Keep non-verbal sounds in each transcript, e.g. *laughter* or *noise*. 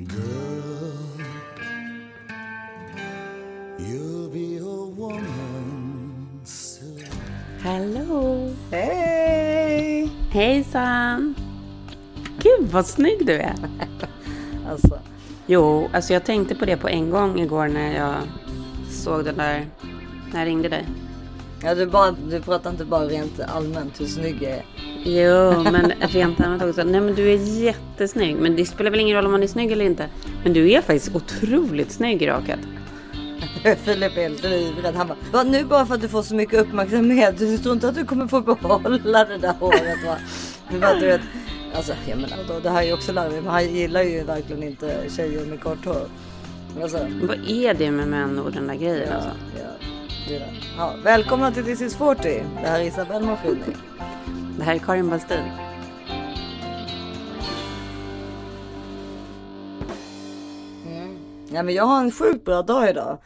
Girl, you'll be a woman soon. Hallå! Hej! Hejsan! Gud vad snygg du är! *laughs* Alltså, Jo, alltså jag tänkte på det på en gång igår när jag såg den där, när jag ringde dig. Ja, du, bara, du pratar inte bara rent allmänt hur snygg jag är. Jo, men rent allmänt också. Nej men du är jättesnygg. Men det spelar väl ingen roll om man är snygg eller inte. Men du är faktiskt otroligt snygg rakat. *laughs* Filip är helt livrädd. Han bara, "Va, nu bara för att du får så mycket uppmärksamhet. Du tror inte att du kommer få behålla det där håret va? Du bara, du vet, alltså jag menar då, det här är ju också larvigt. Men han gillar ju verkligen inte tjejer med kort hår. Alltså, Vad är det med män och den där grejen ja, alltså? ja, det. ja, välkomna till This is 40. Det här är Isabelle Monfrini. Det här är Karin Bastin. Ja, men jag har en sjukt bra dag idag.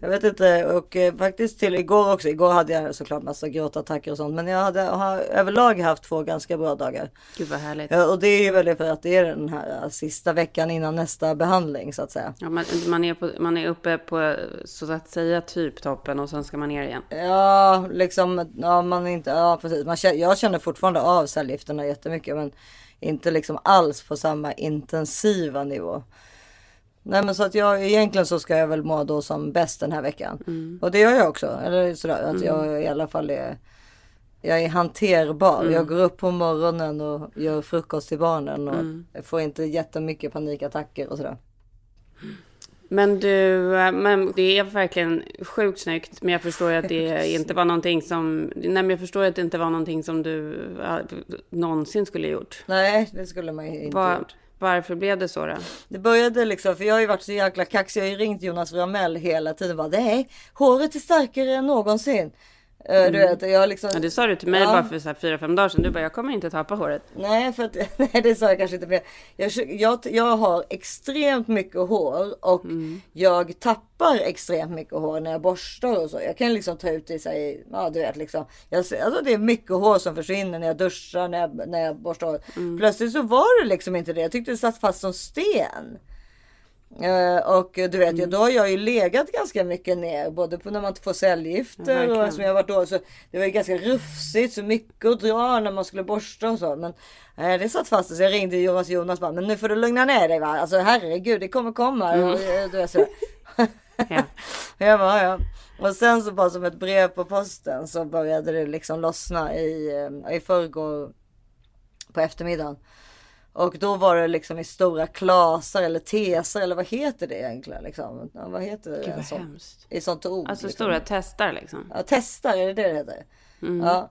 Jag vet inte och eh, faktiskt till igår också. Igår hade jag såklart massa gråtattacker och sånt. Men jag hade, har överlag haft två ganska bra dagar. Gud vad härligt. Ja, och det är ju väl för att det är den här eh, sista veckan innan nästa behandling så att säga. Ja, man, man, är på, man är uppe på så att säga typ toppen och sen ska man ner igen. Ja, liksom, ja man är inte, ja precis. Man jag känner fortfarande av cellgifterna jättemycket men inte liksom alls på samma intensiva nivå. Nej men så att jag egentligen så ska jag väl må då som bäst den här veckan. Och det gör jag också. Eller sådär att jag i alla fall är jag är hanterbar. Jag går upp på morgonen och gör frukost till barnen och jag får inte jättemycket panikattacker och sådär. Men du, eh, men det är verkligen sjukt snyggt. Men jag förstår att det *laughs* inte var någonting som... Nej, men jag förstår att det inte var någonting som du eh, någonsin skulle gjort. Nej, det skulle man ju inte Var, gjort varför blev det så då? Det började liksom, för jag har ju varit så jäkla kaxig. Jag har ju ringt Jonas Ramell hela tiden. Bara, nej, håret är starkare än någonsin. Eh, Du vet, jag liksom... Ja, det sa du till mig Ja. bara för så här fyra, fem dagar sedan. Du bara, jag kommer inte tappa håret. Nej, för att, *laughs* nej, det sa jag kanske inte. Men jag, jag, jag har extremt mycket hår och jag tappar extremt mycket hår när jag borstar och så. Jag kan liksom ta ut det i sig, ja du vet liksom. Jag, alltså det är mycket hår som försvinner när jag duschar, när jag, när jag borstar hår. Plötsligt så var det liksom inte det. Jag tyckte det satt fast som sten. Eh, och du vet, ju, då har jag ju legat ganska mycket ner, både på när man får Ja, cellgifter verkligen. och som jag varit då. Så det var ju ganska rufsigt, så mycket att dra när man skulle borsta och så. Men eh, det satt fast. Så jag ringde Jonas Jonas bara, men nu får du lugna ner dig va. Alltså herregud, det kommer komma. Och, eh, du vet, så. *laughs* Ja. *laughs* jag bara, ja. Och sen så bara som ett brev på posten så började det liksom lossna i, i förrgår på eftermiddagen. Och då var det liksom i stora klasar eller tesar eller vad heter det egentligen? Liksom? Ja, vad heter det? Gud vad sån- hemskt. I sånt ord. Alltså liksom. stora testar liksom. Ja, testar, är det det det heter? Mm. Ja.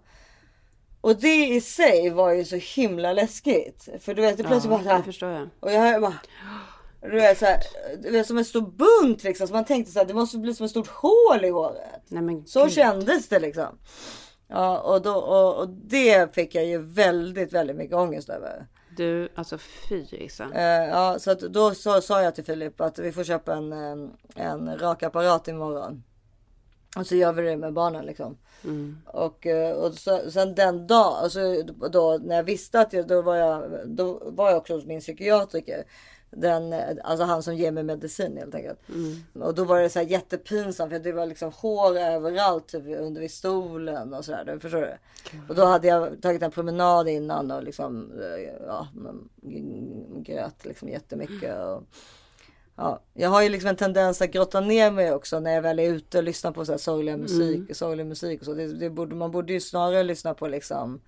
Och det i sig var ju så himla läskigt. För du vet, det plötsligt bara Ja, här. det förstår jag. Och jag bara. Du vet, så här, du vet, som en stor bunt liksom. Så man tänkte så här, det måste bli som ett stort hål i håret. Nej men Så gud. kändes det liksom. Ja, och, då, och, och det fick jag ju väldigt, väldigt mycket ångest över. Du, alltså fy Isa. Eh, ja, så då så, sa jag till Filip att vi får köpa en, en, en rakapparat imorgon. Och så gör vi det med barnen liksom. Och, eh, och så, sen den dag, alltså då när jag visste att jag, då var jag, då var jag också hos min psykiatriker. Den, alltså han som ger mig medicin helt enkelt. Och då var det så här jättepinsamt för det var liksom hår överallt typ, under vid stolen och sådär. Du förstår du? Och då hade jag tagit en promenad innan och liksom eh, ja, grät liksom jättemycket. Och, Ja, jag har ju liksom en tendens att grotta ner mig också när jag väl är ute och lyssnar på så här sorgliga musik, sorglig musik och så. Det, det borde, man borde ju snarare lyssna på liksom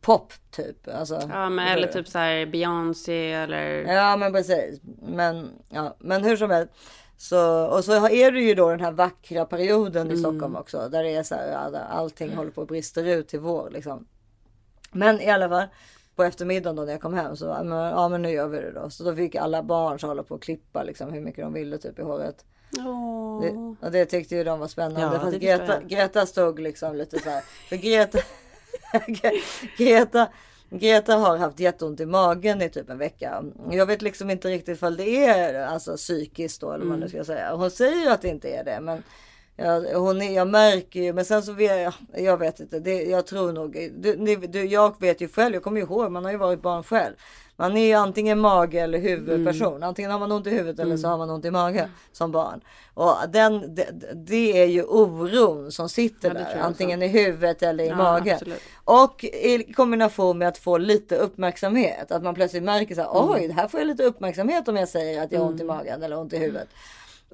pop typ. Alltså, Ja, men eller typ så här Beyoncé eller... Ja men precis. Men, ja, men hur som helst. Så, och så är det ju då den här vackra perioden i Stockholm också. Där det är så här, allting håller på att brister ut till vår liksom. Men i alla fall. På eftermiddagen då när jag kom hem så ja, men, ja men nu gör vi det då. Så då fick alla barn så hålla på att klippa liksom hur mycket de ville typ i håret. Det, och det tyckte ju de var spännande. Ja, Fast Greta. Greta stod liksom lite så här. För Greta, *laughs* Greta, Greta har haft jätteont i magen i typ en vecka. Jag vet liksom inte riktigt ifall det är alltså psykiskt då eller vad man nu Mm. ska säga. Hon säger ju att det inte är det. Men Ja, hon är, jag märker ju, men sen så vet jag, jag vet inte, det, jag tror nog, du, du, jag vet ju själv, jag kommer ihåg, man har ju varit barn själv. Man är ju antingen mage eller huvudperson. Antingen har man ont i huvudet eller så har man ont i magen som barn. Och den, det, det är ju oron som sitter Ja, där. Antingen i huvudet eller i Ja, magen. absolut. Och i kombination med att få lite uppmärksamhet. Att man plötsligt märker så här, Mm. oj, här får jag lite uppmärksamhet om jag säger att jag har ont i magen eller ont i huvudet.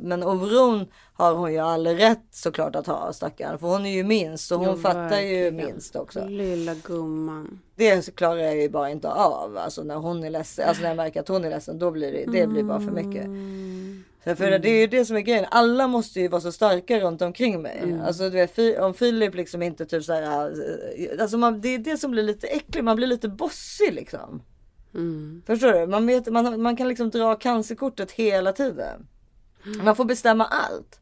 Men oron har hon ju all rätt såklart att ha stackarn. För hon är ju minst och hon Ja, fattar ju minst också. Lilla gumman. Det klarar jag ju bara inte av. Alltså när hon är ledsen, alltså när jag märker att hon är ledsen, då blir det, det blir bara för mycket. Mm. Så för det är ju det som är grejen. Alla måste ju vara så starka runt omkring mig. Mm. Alltså du vet, om Filip liksom inte typ så här. eh, Alltså man, det är det som blir lite äckligt. Man blir lite bossig liksom. Mm. Förstår du? Man, vet, man, man kan liksom dra cancerkortet hela tiden. Mm. Man får bestämma allt.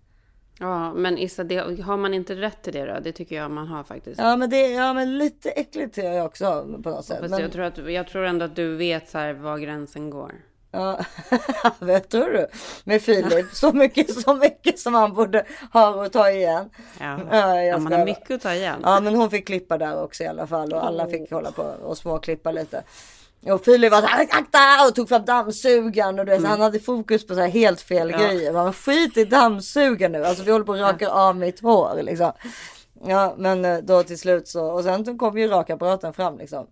Ja, men Issa, det, har man inte rätt till det då? Det tycker jag man har faktiskt. Ja men det ja, men lite äckligt är jag också på något sätt. Fast Men, jag, tror att, jag tror ändå att du vet så här var gränsen går. ja, *laughs* tror du? Med Filip. Så mycket, så mycket som han borde ha att ta igen. Ja, man har mycket att ta igen. Ja men hon fick klippa där också i alla fall och alla fick hålla på och småklippa lite. Och Filip var såhär akta och tog fram dammsugaren och du vet, Mm. han hade fokus på så helt fel grejer. Man skit i dammsugaren nu. Alltså vi håller på att raka av mitt hår liksom. Ja men eh, då till slut så och sen kom ju rakapparaten fram liksom.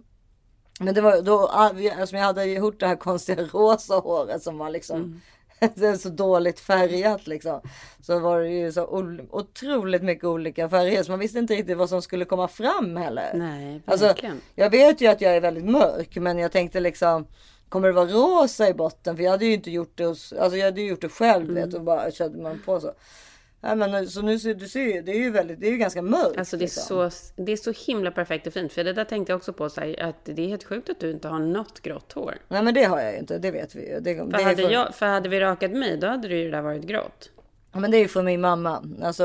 Men det var då, ah, vi- eftersom jag hade gjort det här konstiga *laughs* rosa håret som var liksom Mm. *laughs* det är så dåligt färgat liksom. Så var det ju så ol- otroligt mycket olika färger så man visste inte riktigt vad som skulle komma fram heller. Nej, Alltså, jag vet ju att jag är väldigt mörk men jag tänkte liksom Kommer det vara rosa i botten? För jag hade ju inte gjort det Alltså jag hade ju gjort det själv Mm. vet och bara körde man på så. Nej men så nu ser du ser ju, det är ju väldigt, det är ju ganska mörkt. Alltså det är, liksom. så, det är så himla perfekt och fint. För det där tänkte jag också på, så här, att det är helt sjukt att du inte har något grått hår. Nej men det har jag ju inte, det vet vi ju. Det, För, det hade, för- jag, för hade vi rakat mig, då hade det ju där varit grått. Ja, men det är ju från min mamma. Alltså,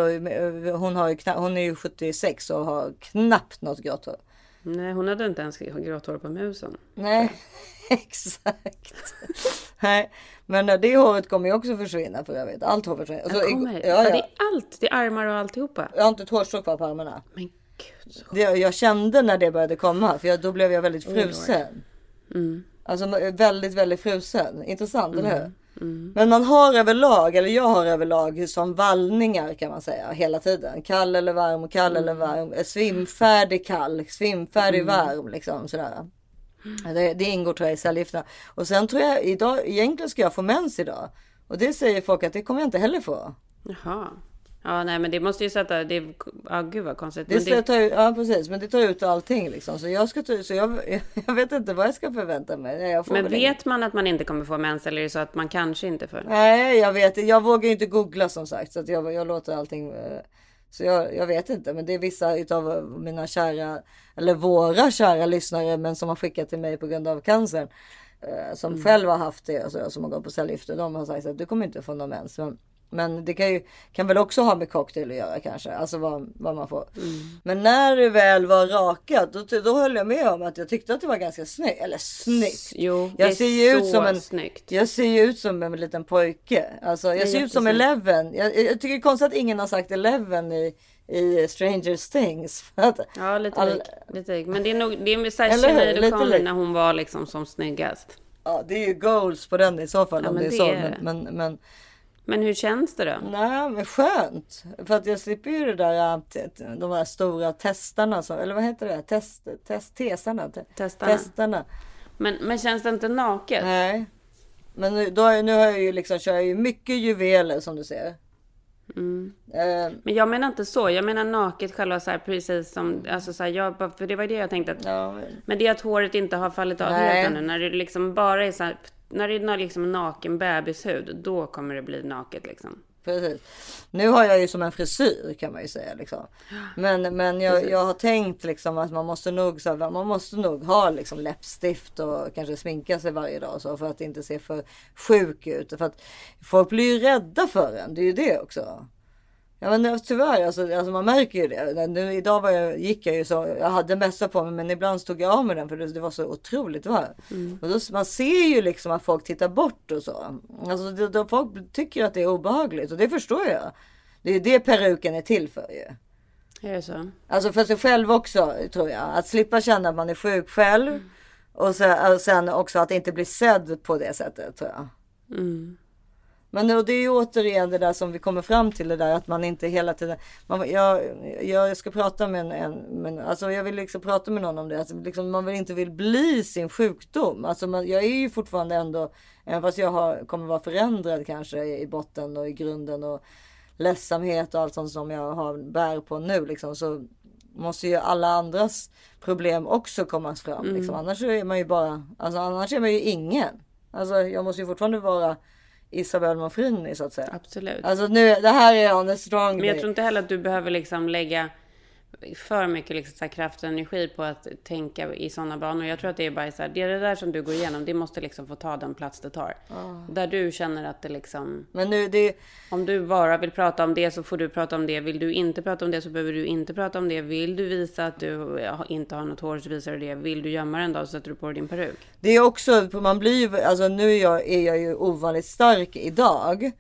hon, har ju kna- hon är ju 76 och har knappt något grått hår. Nej, hon hade inte ens grått hår på musen. Nej, *laughs* exakt. Nej, men det håret kommer ju också försvinna för jag vet. Allt hår försvinner. Alltså, kommer, ja, ja, Det är allt. Det är armar och alltihopa. Jag har inte ett hårstrå kvar på armarna. Men gud. Så... Det, jag kände när det började komma för jag, då blev jag väldigt frusen. Mm. Alltså väldigt, väldigt frusen. Intressant, eller hur? Men man har överlag, eller jag har överlag som vallningar kan man säga hela tiden. Kall eller varm, kall eller varm. Eh, Svimfärdig kall, svimfärdig varm liksom sådär. Det, det ingår tror jag i cellgifterna. Och sen tror jag idag, egentligen ska jag få mens idag. Och det säger folk att det kommer jag inte heller få. Jaha. Ja, nej, men det måste ju sätta... Det, ja, gud vad konstigt. Det, det, ta ut, ja precis, men det tar ut allting liksom. Så jag ska ta så jag, *laughs* jag vet inte vad jag ska förvänta mig. Men vet man att man inte kommer få mens eller är det så att man kanske inte får? Nej, jag vet Jag vågar ju inte googla som sagt. Så att jag, jag låter allting. eh, Så jag, jag vet inte. Men det är vissa utav mina kära, eller våra kära lyssnare, men som har skickat till mig på grund av cancern. eh, Som Mm. själv har haft det och så, som har gått på cellgifter. De har sagt att du kommer inte få någon mens. Men, men det kan ju kan väl också ha med cocktail att göra kanske. Alltså vad, vad man får. Mm. Men när det väl var rakat, då, då höll jag med om att jag tyckte att det var ganska snyggt. Eller snyggt. Jo, Jag det ser ju är ut så som en- snyggt. Jag ser ju ut som en liten pojke. Alltså, jag Det ser ut som. Eleven. Jag, jag tycker det är konstigt att ingen har sagt Eleven i, i Stranger Things. *laughs* Ja, lite All-. Lite. Men det är nog... Det är O'Connor lik. när hon var liksom som snyggast. ja, det är ju goals på den i så fall. Ja, om men det är så. är. Men, men, men Men hur känns det då? nej, men skönt. För att jag slipper ju det där, de där stora testarna. Eller vad heter det? Test, test, tesarna. Te- Testarna. Testarna. Men, men känns det inte naket? Nej. Men nu, då, är- nu har jag ju liksom, kör jag ju mycket juveler som du ser. Mm. Eh, Men jag menar inte så. Jag menar naket själva så här precis som... Alltså så här, jag, för det var det jag tänkte att... ja, Men det är att håret inte har fallit av Nej. helt ännu. När det liksom bara är så här... När det är liksom naken bebishud, då kommer det bli naket liksom. Precis. Nu har jag ju som en frisyr kan man ju säga liksom. Men, men jag, jag har tänkt liksom att man måste nog så här, man måste nog ha liksom läppstift och kanske sminka sig varje dag så för att inte se för sjuk ut. För att folk blir ju rädda för en. Det är ju det också. Ja men tyvärr alltså, alltså man märker ju det. Nu, idag var jag, gick jag ju så. Jag hade mössa på mig men ibland stod jag av med den för det, det var så otroligt varmt. Och då, man ser ju liksom att folk tittar bort och så. Alltså det, då folk tycker att det är obehagligt och det förstår jag. Det är det peruken är till för ju. Är det så? Alltså för sig själv också tror jag. Att slippa känna att man är sjuk själv. Och sen, och sen också att inte bli sedd på det sättet tror jag. Mm. Men det är ju återigen det där som vi kommer fram till det där att man inte hela tiden. Man, jag, jag ska prata med en, en men alltså jag vill liksom prata med någon om det. Alltså liksom man vill inte vill bli sin sjukdom. Alltså man, jag är ju fortfarande ändå, även fast jag har, kommer vara förändrad kanske i, i botten och i grunden och ledsamhet och allt sånt som jag har bär på nu liksom så måste ju alla andras problem också komma fram. Mm. Liksom. Annars är man ju bara, alltså annars är man ju ingen. Alltså jag måste ju fortfarande vara Isabel Monfrini så att säga. Absolut. Alltså nu, det här är on a strong Men jag tror inte heller att du behöver liksom lägga för mycket liksom så kraft och energi på att tänka i sådana banor. Jag tror att det är bara så här, det är det där som du går igenom, det måste liksom få ta den plats det tar. Där du känner att det liksom, Men nu, det, om du bara vill prata om det så får du prata om det. Vill du inte prata om det så behöver du inte prata om det. Vill du visa att du inte har något hår så visar du det. Vill du gömma den då så sätter du på dig din peruk. det är också, man blir ju, alltså nu är jag, är jag ju ovanligt stark idag.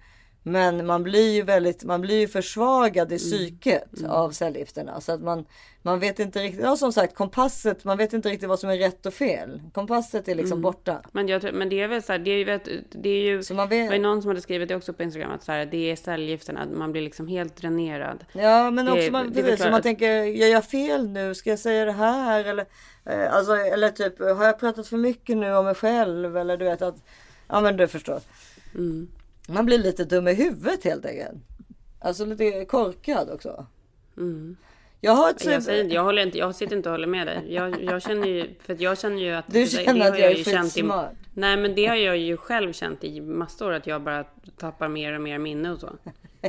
Men man blir ju väldigt, man blir ju försvagad i psyket av cellgifterna. Så att man, man vet inte riktigt, ja som sagt kompasset, man vet inte riktigt vad som är rätt och fel. Kompasset är liksom borta. Men, jag, men det är väl så här, det är ju, vet- det är ju, Så man det var vet, någon som hade skrivit det också på Instagram att så här, det är cellgifterna, man blir liksom helt dränerad. ja men det- också man, det precis, så man att- tänker, gör jag fel nu? Ska jag säga det här? Eller, eh, alltså, eller typ, har jag pratat för mycket nu om mig själv? Eller du vet att, ja men du förstår. Mm. Man blir lite dum i huvudet helt enkelt. Alltså lite korkad också. Mm. Jag har ett Jag, säger, jag, håller inte, jag sitter inte och håller med dig. Jag, jag känner ju, för att jag känner ju att... Du det- känner det att har jag är ju känt i- skitsmart. Nej men det har jag ju själv känt i massor att jag bara tappar mer och mer minne och så. *laughs*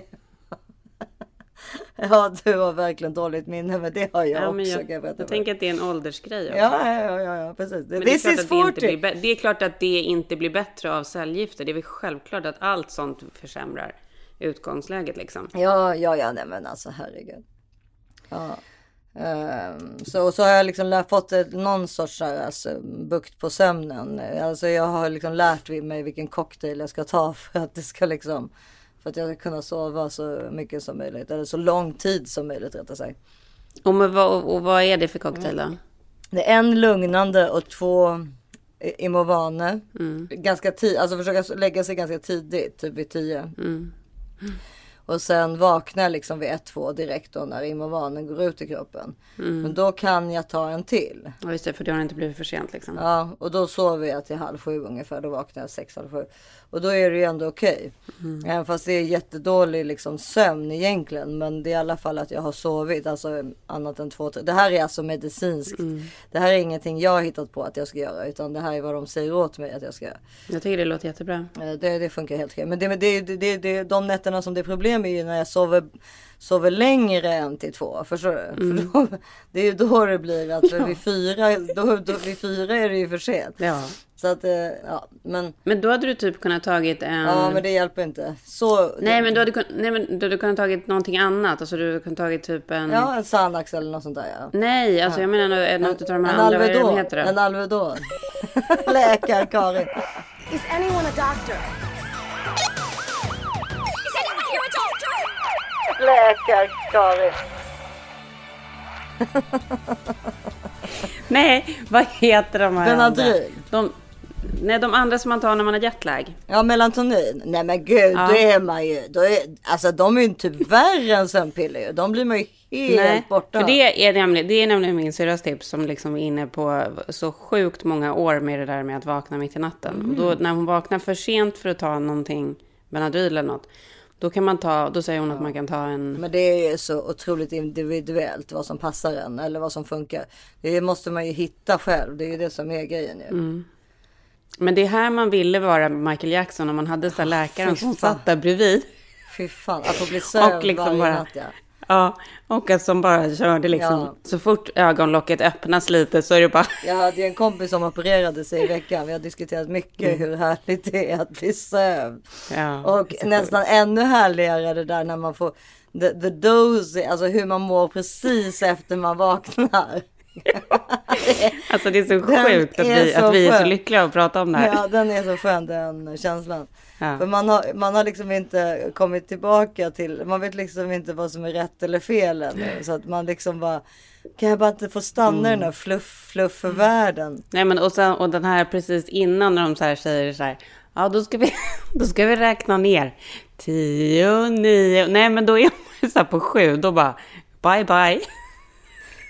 *laughs* Ja, du har verkligen dåligt minne, men det har jag Ja, också. jag, jag jag tänker att det är en åldersgrej också. ja, ja, ja, ja, precis. Men This det, är is att det, inte 40. blir, det är klart att det inte blir bättre av cellgifter. Det är väl självklart att allt sånt försämrar utgångsläget liksom. Ja, ja, ja, nej men alltså herregud. Ja. Ehm, så, så har jag liksom fått någon sorts här, alltså, bukt på sömnen. Alltså jag har liksom lärt mig vilken cocktail jag ska ta för att det ska liksom för att jag ska kunna sova så mycket som möjligt. Eller så lång tid som möjligt rättare sagt. Och, men vad, och vad är det för cocktail då? Det är en lugnande och två Imovane. Mm. Ganska tidigt, alltså försöka lägga sig ganska tidigt, typ vid tio. Mm. Och sen vakna liksom vid 1-2 direkt då när Imovanen går ut i kroppen. Mm. Men då kan jag ta en till. Ja just det, för det har inte blivit för sent liksom. Ja, och då sover jag till halv sju ungefär. Då vaknar jag sex, halv sju. Och då är det ju ändå okej. Mm. Även fast det är jättedålig liksom sömn egentligen. Men det är i alla fall att jag har sovit. Alltså annat än två, tre. Det här är alltså medicinskt. Mm. Det här är ingenting jag har hittat på att jag ska göra. Utan det här är vad de säger åt mig att jag ska göra. Jag tycker det låter jättebra. Eh, Det, det funkar helt okej. Men det, det, det, det, de nätterna som det är problem är ju när jag sover, sover längre än till två. Förstår du? Mm. *laughs* För då, det är ju då det blir att *laughs* vid, fyra, då, då, vid fyra är det ju för sent. Ja. Så att, eh, ja, men, Men då hade du typ kunnat tagit en... ja, men det hjälper inte. Så, Nej men du hade, kun... Nej, men du hade kunnat tagit någonting annat. Alltså du hade kunnat tagit typ en... Ja, en Xanax eller något sånt där ja. Nej, alltså jag menar en- något utav de här en andra, vad det Alvedon. heter då? En Alvedon. *laughs* Läkar-Karin. Is anyone a doctor? Is anyone here a doctor? Läkar-Karin. *laughs* Nej, vad heter de här andra? Benadryl. De... Nej, de andra som man tar när man har jetlag. Ja, melatonin. Nej men gud, Ja. då är man ju, då är, alltså de är ju typ *laughs* värre än sömnpiller ju. De blir man ju helt Nej, borta. för det är, nämligen, det är nämligen min syrras tips som liksom är inne på så sjukt många år med det där med att vakna mitt i natten. Och då, när hon vaknar för sent för att ta någonting, Benadryl eller något, då kan man ta, då säger hon att man kan ta en... Men det är ju så otroligt individuellt vad som passar en eller vad som funkar. Det måste man ju hitta själv. Det är ju det som är grejen ju. Mm. Men det är här man ville vara Michael Jackson om man hade så läkaren som satt där bredvid. Fy fan, att få bli sövd liksom varje bara- natt ja. Ja, och att som bara körde liksom. Ja. Så fort ögonlocket öppnas lite så är det bara... Jag hade en kompis som opererade sig i veckan. Vi har diskuterat mycket hur härligt det är att bli sövd. Ja, Och nästan ännu härligare det där när man får the, the dose, alltså hur man mår precis efter man vaknar. *laughs* Alltså det är så Den sjukt att vi, att vi är så lyckliga att prata om det här. Ja, den är så skön den känslan. Ja. För man har, man har liksom inte kommit tillbaka till, man vet liksom inte vad som är rätt eller fel ännu. Så att man liksom bara, kan jag bara inte få stanna i den här fluff, fluff-världen? Nej men och, sen, och den här precis innan när de så här säger så här. Ja då ska vi, *laughs* då ska vi räkna ner. Tio, nio. Nej men då är man så här på sju. Då bara bye bye.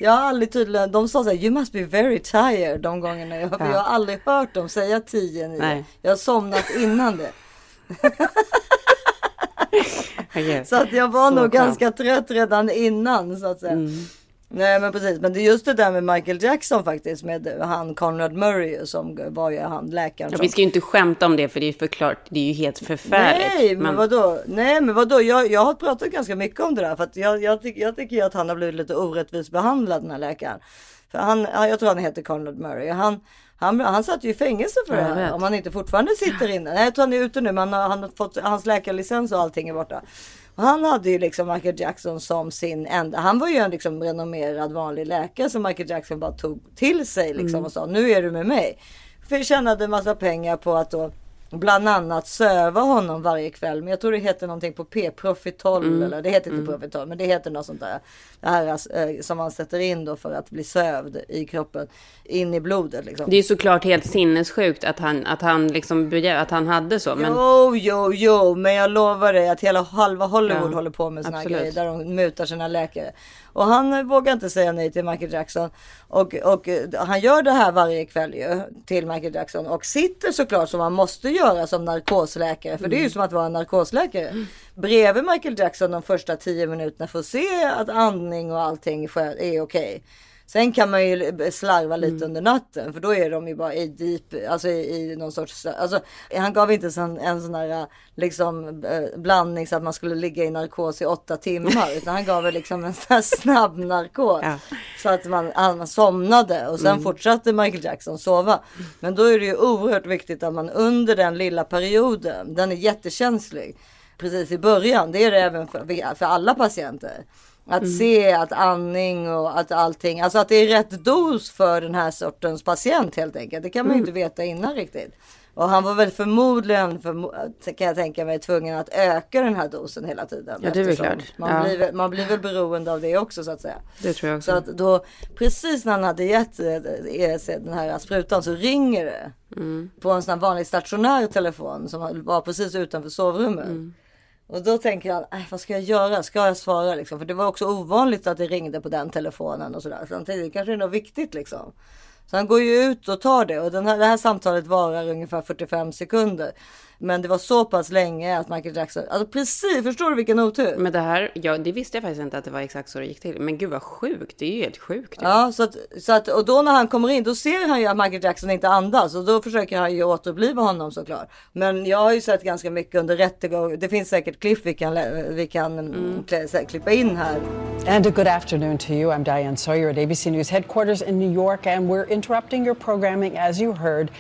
Jag har aldrig tydligen, de sa så här, you must be very tired de gångerna jag, Ja. jag har aldrig hört dem säga 10 9. Nej. Jag har somnat innan det. *laughs* Okej. Så att jag var Så nog skönt. ganska trött redan innan så att säga. Mm. Nej men precis, men det är just det där med Michael Jackson faktiskt med han Conrad Murray som var ju han läkaren. Ja, vi ska ju inte skämta om det för det är förklart. Det är ju helt förfärligt. Nej men, vadå? Nej men vadå? Jag, jag har pratat ganska mycket om det där för att jag, jag, tycker, jag tycker ju att han har blivit lite orättvist behandlad den här läkaren. För han, ja, jag tror han heter Conrad Murray. Han, han, han satt ju i fängelse för det här. Om han inte fortfarande sitter inne. Nej jag tror han är ute nu men han har, han har fått hans läkarlicens och allting är borta. Och han hade ju liksom Michael Jackson som sin enda. Han var ju en liksom renommerad vanlig läkare som Michael Jackson bara tog till sig liksom Mm. och sa nu är du med mig. För tjänade massa pengar på att då bland annat söva honom varje kväll. Men jag tror det heter någonting på P, Profitol Mm. eller det heter inte Profitol men det heter något sånt där. Det här eh, som man sätter in då för att bli sövd i kroppen in i blodet liksom. Det är ju såklart helt sinnessjukt att han, att han liksom att han hade så. Men Jo, jo, jo, men jag lovar dig att hela halva Hollywood Ja, håller på med såna här grejer där de mutar sina läkare. Och han eh, vågar inte säga nej till Michael Jackson. Och, och eh, han gör det här varje kväll ju till Michael Jackson och sitter såklart som man måste göra som narkosläkare. För det är Mm. ju som att vara en narkosläkare. Bredvid Michael Jackson de första tio minuterna för att se att andning och allting är okej. Sen kan man ju slarva lite Mm. under natten för då är de ju bara i deep, alltså i, i någon sorts, alltså han gav inte en, en sån där liksom blandning så att man skulle ligga i narkos i åtta timmar *laughs* utan han gav väl liksom en sån här snabb narkos. Ja. Så att man, han somnade och sen fortsatte Michael Jackson sova. Men då är det ju oerhört viktigt att man under den lilla perioden, den är jättekänslig, precis i början, det är det även för, för alla patienter. Att se att andning och att allting, alltså att det är rätt dos för den här sortens patient helt enkelt. Det kan man ju inte veta innan riktigt. Och han var väl förmodligen, för, kan jag tänka mig, tvungen att öka den här dosen hela tiden. Ja, det är klart. Man, Ja. blir, väl- man blir väl beroende av det också så att säga. det tror jag också. Så att då, precis när han hade gett eh, sig den här sprutan så ringer det. På en sån här vanlig stationär telefon som var precis utanför sovrummet. Och då tänker han, äh, vad ska jag göra? Ska jag svara liksom? För det var också ovanligt att det ringde på den telefonen och sådär. Samtidigt kanske det är något viktigt liksom. Så han går ju ut och tar det och den här, det här samtalet varar ungefär 45 sekunder. Men det var så pass länge att Michael Jackson, alltså precis, förstår du vilken otur? Men det här, ja, det visste jag faktiskt inte att det var exakt så det gick till. Men gud vad sjukt, det är ju helt sjukt. ju. Ja, så att, så att, och då när han kommer in, då ser han ju att Michael Jackson inte andas och då försöker han ju återuppliva honom såklart. Men jag har ju sett ganska mycket under rättegång. Det finns säkert klipp vi kan, vi kan mm. klä- klippa in här. And a good afternoon to you. I'm Diane Sawyer at ABC News headquarters in New York, and we're interrupting your programming as you heard,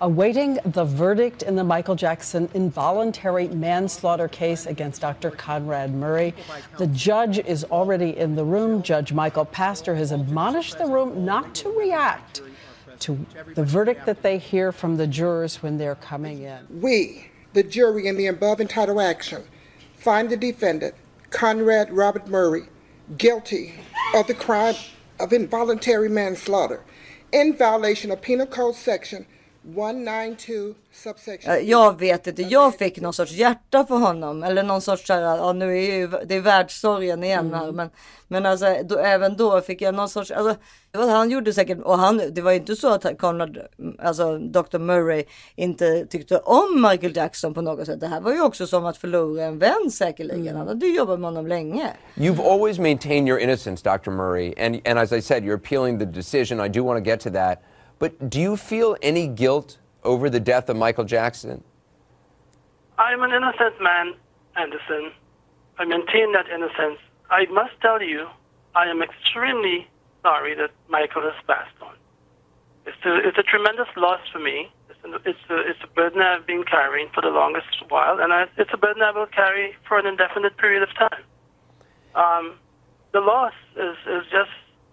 awaiting the verdict in the Michael Jackson involuntary manslaughter case against Dr. Conrad Murray. The judge is already in the room. Judge Michael Pastor has admonished the room not to react to the verdict that they hear from the jurors when they're coming in. We, the jury in the above entitled action, find the defendant, Conrad Robert Murray, guilty of the crime of involuntary manslaughter in violation of Penal Code Section 192, subsection. Eh, Jag vet inte, jag fick någon sorts hjärta för honom. Eller någon sorts så här, ja nu är ju, det är världssorgen igen här. Men, men alltså då, även då fick jag någon sorts, alltså det var, han gjorde säkert, och han, det var ju inte så att Conrad, alltså Dr. Murray inte tyckte om Michael Jackson på något sätt. Det här var ju också som att förlora en vän säkerligen. Han hade jobbat med honom länge. You've always maintained your innocence, Dr. Murray, and, and as I said, you're appealing the decision. I do want to get to that. But do you feel any guilt over the death of Michael Jackson? I'm an innocent man, Anderson. I maintain that innocence. I must tell you, I am extremely sorry that Michael has passed on. It's a, it's a tremendous loss for me. It's a, it's, a, it's a burden I've been carrying for the longest while, and I, it's a burden I will carry for an indefinite period of time. Um, the loss is, is just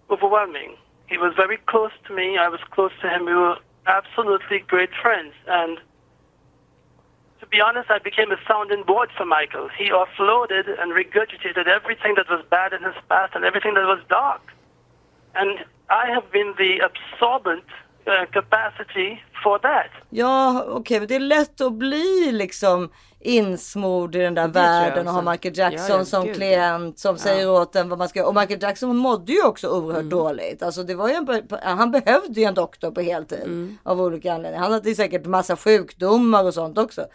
overwhelming. He was very close to me. I was close to him. We were absolutely great friends. And to be honest, I became a sounding board for Michael. He offloaded and regurgitated everything that was bad in his past and everything that was dark. And I have been the absorbent uh, capacity for that. Ja, okej, men det är lätt att bli liksom insmord i den där världen och ha också. Michael Jackson Ja, ja, som gud, klient som säger åt en vad man ska Och Michael Jackson mådde ju också oerhört Mm. dåligt. Alltså det var ju en, han behövde ju en doktor på heltid Mm. av olika anledningar. Han hade säkert massa sjukdomar och sånt också.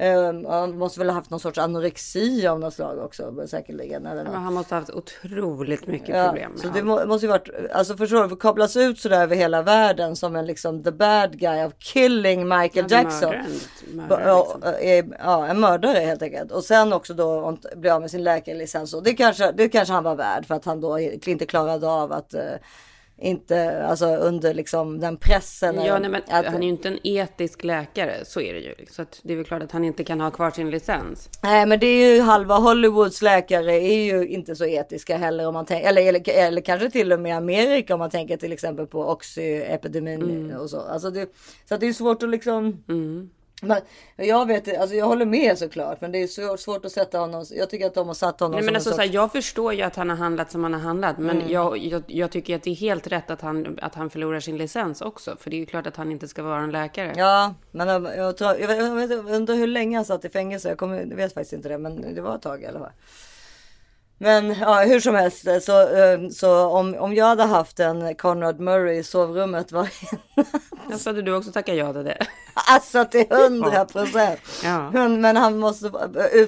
Um, han måste väl ha haft någon sorts anorexi av något slag också säkerligen. Eller något. Men han måste ha haft otroligt mycket problem så det må, måste ju varit, alltså förstår du, kopplas ut sådär över hela världen som en liksom the bad guy of killing Michael Ja, Jackson. mördare, liksom. är, ja, en mördare helt enkelt. Och sen också då bli av med sin läkarlicens. Och det kanske, det kanske han var värd för att han då inte klarade av att eh, inte, alltså under liksom den pressen. Ja, nej, men att, han är ju inte en etisk läkare, så är det ju. Så att det är väl klart att han inte kan ha kvar sin licens. Nej men det är ju halva Hollywoods läkare är ju inte så etiska heller om man tänker, eller, eller, eller kanske till och med Amerika om man tänker till exempel på Oxy-epidemin Mm. och så. Alltså det, så att det är svårt att liksom. Men, jag vet, alltså jag håller med såklart, men det är så svårt att sätta honom. Jag tycker att de har satt honom Nej, men en alltså, sorts... så här, jag förstår ju att han har handlat som han har handlat, men Mm. jag, jag, jag tycker att det är helt rätt att han, att han förlorar sin licens också. För det är ju klart att han inte ska vara en läkare. Ja, men jag, jag, tror, jag, jag, jag undrar hur länge han satt i fängelse. Jag, kommer, jag vet faktiskt inte det, men det var ett tag i alla fall. Men ja, hur som helst så, eh, så om, om jag hade haft en Conrad Murray i sovrummet var Alltså, hade du också tackat ja till det? *laughs* Alltså till hundra procent. *laughs* Ja. Men, men han måste,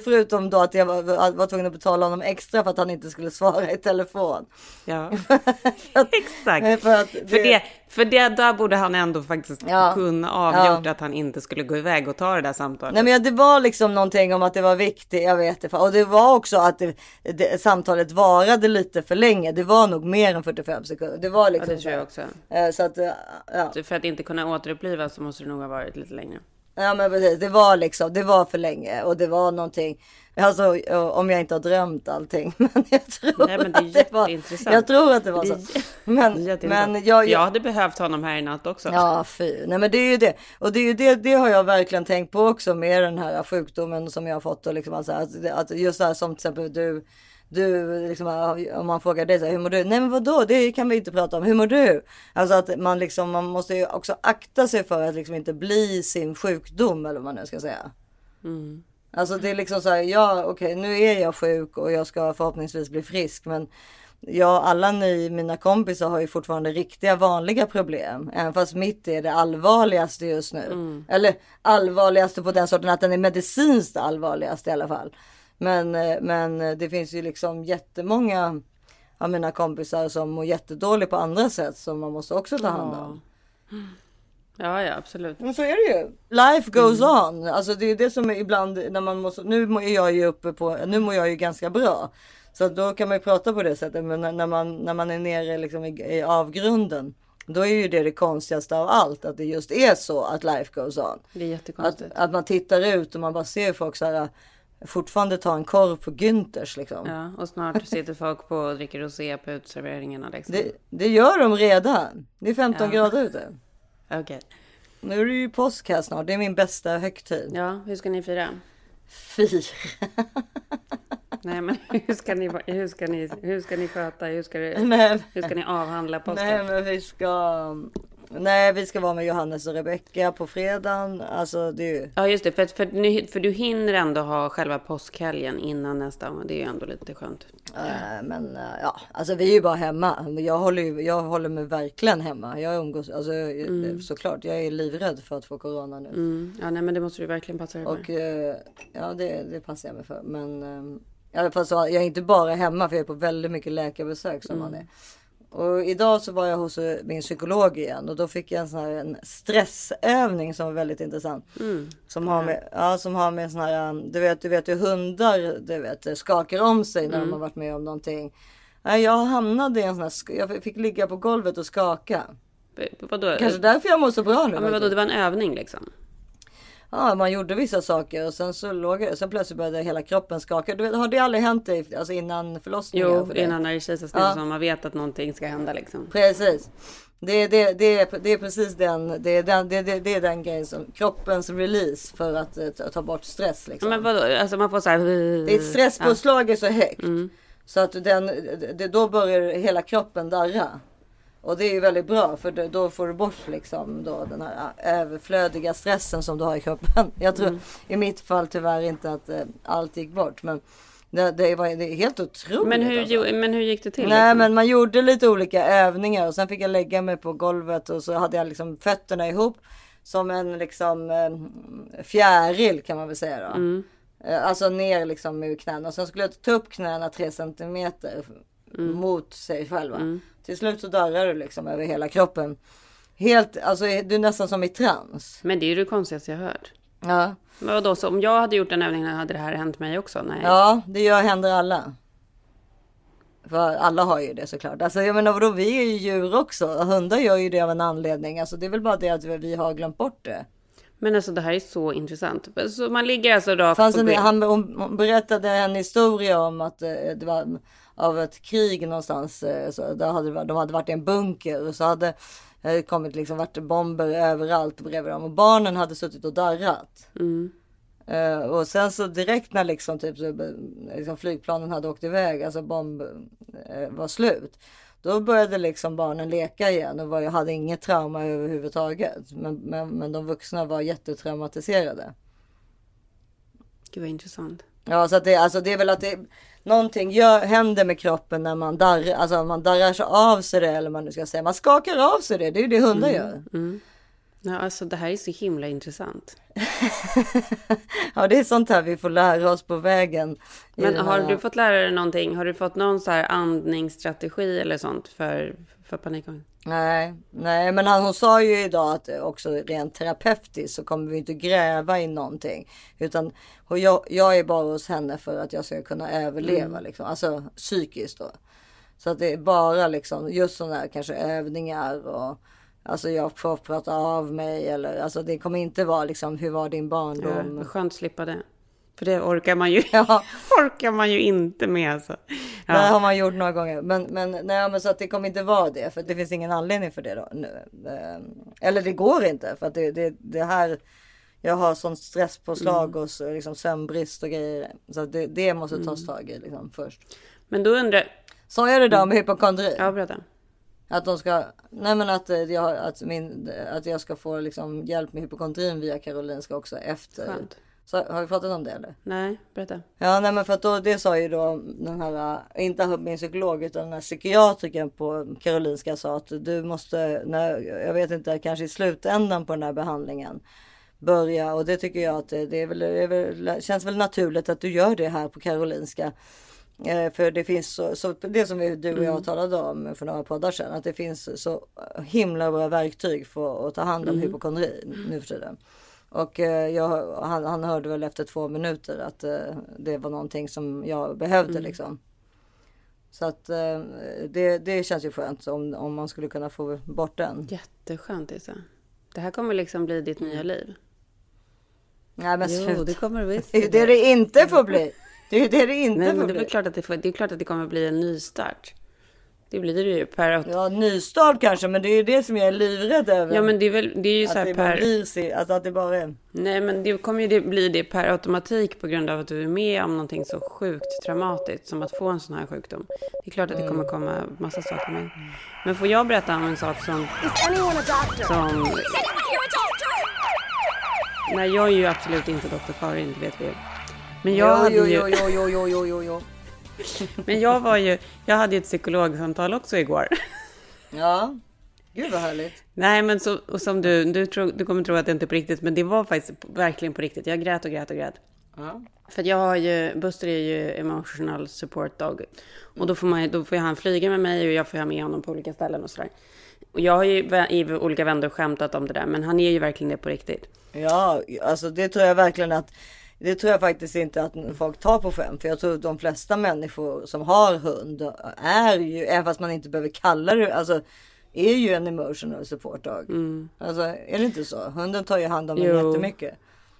förutom då att jag var, var tvungen att betala honom extra för att han inte skulle svara i telefon. Ja, *laughs* exakt. För, att För det, för det där borde han ändå faktiskt Ja. kunna avgjort Ja. att han inte skulle gå iväg och ta det där samtalet. Nej men ja, det var liksom någonting om att det var viktigt, jag vet det. Och det var också att det, det, samtalet varade lite för länge. Det var nog mer än 45 sekunder. Det var ja, liksom det tror jag också. Eh, Så att, eh, ja. För att inte kunna återupplivas så måste det nog ha varit lite längre. Ja men precis, det var liksom, det var för länge och det var någonting. Alltså om jag inte har drömt allting. *laughs* Men jag tror Nej, men det är att det var, jag tror att det var så. Men, men jag, jag jag, hade behövt honom här i natt också. Ja, fy. Nej, men det är ju det. Och det är ju det, det har jag verkligen tänkt på också med den här sjukdomen som jag har fått. Och liksom, alltså, att, att just det här som till exempel du, du liksom, om man frågar dig så här, hur mår du? Nej men vadå, det kan vi inte prata om. Hur mår du? Alltså att man liksom, man måste ju också akta sig för att liksom inte bli sin sjukdom eller vad man nu ska säga. Alltså det är liksom så här, ja okej nu är jag sjuk och jag ska förhoppningsvis bli frisk men Ja, alla ni, mina kompisar har ju fortfarande riktiga vanliga problem. Även fast mitt är det allvarligaste just nu. Eller allvarligaste på den sorten att den är medicinskt allvarligast i alla fall. Men, eh, men det finns ju liksom jättemånga av mina kompisar som mår jättedåligt på andra sätt som man måste också ta hand om. Ja, ja, absolut. Men så är det ju. Life goes on. Alltså det är det som är ibland när man måste. Nu är jag ju uppe på. Nu mår jag ju ganska bra. Så att då kan man ju prata på det sättet. Men när, man när man är nere liksom i, i avgrunden. Då är ju det det konstigaste av allt. Att det just är så att life goes on. Det är Att, jättekonstigt. att man tittar ut och man bara ser folk så här. Fortfarande ta en korv på Günthers liksom. Ja, och snart sitter folk på och dricker rosé på uteserveringarna. Liksom. Det, det gör de redan. Det är 15 Ja. grader ute. Okej. Nu är det ju påsk här snart. Det är min bästa högtid. Ja, hur ska ni fira? Fy. Nej, men hur ska ni, hur ska ni, hur ska ni sköta? Hur ska, Nej, hur ska ni avhandla påsken? Nej men vi ska Nej vi ska vara med Johannes och Rebecca på fredagen. Alltså det är ju Ja, just det. För, för, för du hinner ändå ha själva påskhelgen innan nästa. Det är ju ändå lite skönt. äh, Men äh, ja alltså vi är ju bara hemma. Jag håller, ju, jag håller mig verkligen hemma. Jag umgås alltså såklart. Jag är livrädd för att få corona nu. Mm. Ja, nej, men det måste du verkligen passa dig. Och eh, ja det, det passar jag mig för. Men eh, i alla fall så jag är inte bara hemma för jag är på väldigt mycket läkarbesök som man är. Och idag så var jag hos min psykolog igen och då fick jag en sån här en stressövning som var väldigt intressant. Som har med, ja, som har med sån här, um, du vet, du vet hur hundar du vet, skakar om sig när de har varit med om någonting. Jag hamnade i en sån här, jag fick ligga på golvet och skaka. Vadå? Kanske därför jag mår så bra nu. Ja, men vadå, det var en övning liksom? Ja, man gjorde vissa saker och sen så låg jag, sen plötsligt började hela kroppen skaka. Du vet, har det aldrig hänt dig alltså innan förlossningen? Jo, för innan när det är kejsarsnitt Ja. som man vet att någonting ska hända liksom. Precis. Det, det, det, är, det är precis den, det är den, det, det, det är den grejen som kroppens release för att eh, ta, ta bort stress. Liksom. Men vadå, alltså man får så här... Det är ett stresspåslag är så högt. Mm. Så att den, det, då börjar hela kroppen darra. Och det är ju väldigt bra för då- får du bort liksom då den här överflödiga stressen som du har i kroppen. *laughs* Jag tror Mm. i mitt fall tyvärr inte att eh, allt gick bort. Men det, det, var, det är helt otroligt. Men hur, alltså. men hur gick det till? Nej liksom? men man gjorde lite olika övningar och sen fick jag lägga mig på golvet och så hade jag liksom fötterna ihop som en liksom eh, fjäril kan man väl säga då. Mm. Eh, Alltså ner liksom ur knäna och sen skulle jag ta upp knäna tre centimeter Mm. mot sig själva. Till slut så darrar du liksom över hela kroppen. Helt, alltså du är nästan som i trans. Men det är ju det konstigaste jag hört. Ja, Men vadå, så om jag hade gjort den övningen hade det här hänt mig också? Nej. ja det gör, händer alla. För alla har ju det såklart. Alltså jag menar vadå, vi är ju djur också. Hundar gör ju det av en anledning. Alltså det är väl bara det att vi- har glömt bort det. Men alltså det här är så intressant. Så man ligger alltså rakt Fanns på en, han, hon, hon berättade en historia om att eh, det var av ett krig någonstans. eh, Så där hade, de hade varit i en bunker och så hade det kommit liksom varit bomber överallt bredvid dem och barnen hade suttit och darrat. Eh, och sen så direkt när liksom, typ, så, eh, liksom flygplanen hade åkt iväg, alltså bomb eh, var slut. Då började liksom barnen leka igen och var, hade inget trauma överhuvudtaget. Men, men, men de vuxna var jättetraumatiserade. Gud vad intressant. Ja, så att det, alltså det är väl att det någonting gör, händer med kroppen när man darrar, alltså man darrar sig av sig det eller man nu ska säga. Man skakar av sig det, det är ju det hundar gör. Ja, alltså det här är så himla intressant. *laughs* Ja, det är sånt här vi får lära oss på vägen. Men har här- du fått lära dig någonting? Har du fått någon så här andningsstrategi eller sånt för, för panikångest? Nej, nej, men han, hon sa ju idag att också rent terapeutiskt så kommer vi inte gräva i någonting. Utan jag, jag är bara hos henne för att jag ska kunna överleva, liksom. alltså psykiskt då. Så att det är bara liksom just sådana här kanske övningar och alltså jag får prata av mig eller alltså det kommer inte vara liksom hur var din Ja, barndom? vad skönt att slippa det. För det orkar man ju, *laughs* Ja. *laughs* orkar man ju inte med alltså. Det Ja. har man gjort några gånger. Men, men, nej, men så att det kommer inte vara det. För det finns ingen anledning för det då. Nu. Eh, Eller det går inte. För att det, det, det här. Jag har sån stresspåslag Mm. och så, liksom sömnbrist och grejer. Så det, det måste tas tag i liksom, först. Men då undrar Sa jag det där med hypokondri? Mm. Ja, berätta. Att de ska, nej men att, eh, jag, att, min, att jag ska få liksom hjälp med hypokondrin via Karolinska också efter. Skönt. Så, har vi pratat om det eller? Nej, berätta. Ja, nej men för att då, det sa ju då den här, äh, inte min psykolog utan den här psykiatrikern på Karolinska sa att du måste, när, jag vet inte, kanske i slutändan på den här behandlingen börja och det tycker jag att det, det, är väl, det är väl, känns väl naturligt att du gör det här på Karolinska. Eh, för det finns så, så det som vi, du och jag talade om för några poddar sedan, att det finns så himla bra verktyg för att ta hand om hypokondri nu för tiden. Och eh, jag, han, han hörde väl efter två minuter att eh, det var någonting som jag behövde liksom. Så att det, det känns ju skönt om, om man skulle kunna få bort den. Jätteskönt Isa. Det här kommer liksom bli ditt nya liv. Nej men Jo, det kommer det visst. *laughs* Det är det inte får bli. Det är det det inte Nej, men det är klart att det, får, det är klart att det kommer bli en nystart. Det blir det ju per... Ja, Ja, nystart kanske, men det är ju det som jag är livrädd över. men det är väl, det är ju så att här det bara per... blir sig, att, att det bara är. Nej, men det kommer ju det bli det per automatik på grund av att du är med om någonting så sjukt traumatiskt som att få en sån här sjukdom. Det är klart att det kommer komma massa saker med. Men får jag berätta om en sak som... Is anyone a doctor? som Is anyone here a doctor? nej, jag är ju absolut inte doktor Karin, det vet vi ju. Men jag hade jo, ju... jo, jo, jo, jo, jo, jo. *laughs* Men jag var ju... Jag hade ju ett psykologsamtal också igår. *laughs* Ja, gud vad härligt. Nej, men så, och som du, du, tror, du kommer tro att det inte är på riktigt, men det var faktiskt verkligen på riktigt. Jag grät och grät och grät. Ja. För jag har ju, Buster är ju emotional support dog. Och då får, man, då får han flyga med mig och jag får ha med honom på olika ställen och sådär. Och jag har ju i olika vändor skämtat om det där, men han är ju verkligen det på riktigt. Ja, alltså det tror jag verkligen att det tror jag faktiskt inte att folk tar på skämt. För jag tror att de flesta människor som har hund är ju, även fast man inte behöver kalla det, alltså är ju en emotional support dog. Alltså är det inte så? Hunden tar ju hand om en Jo. jättemycket.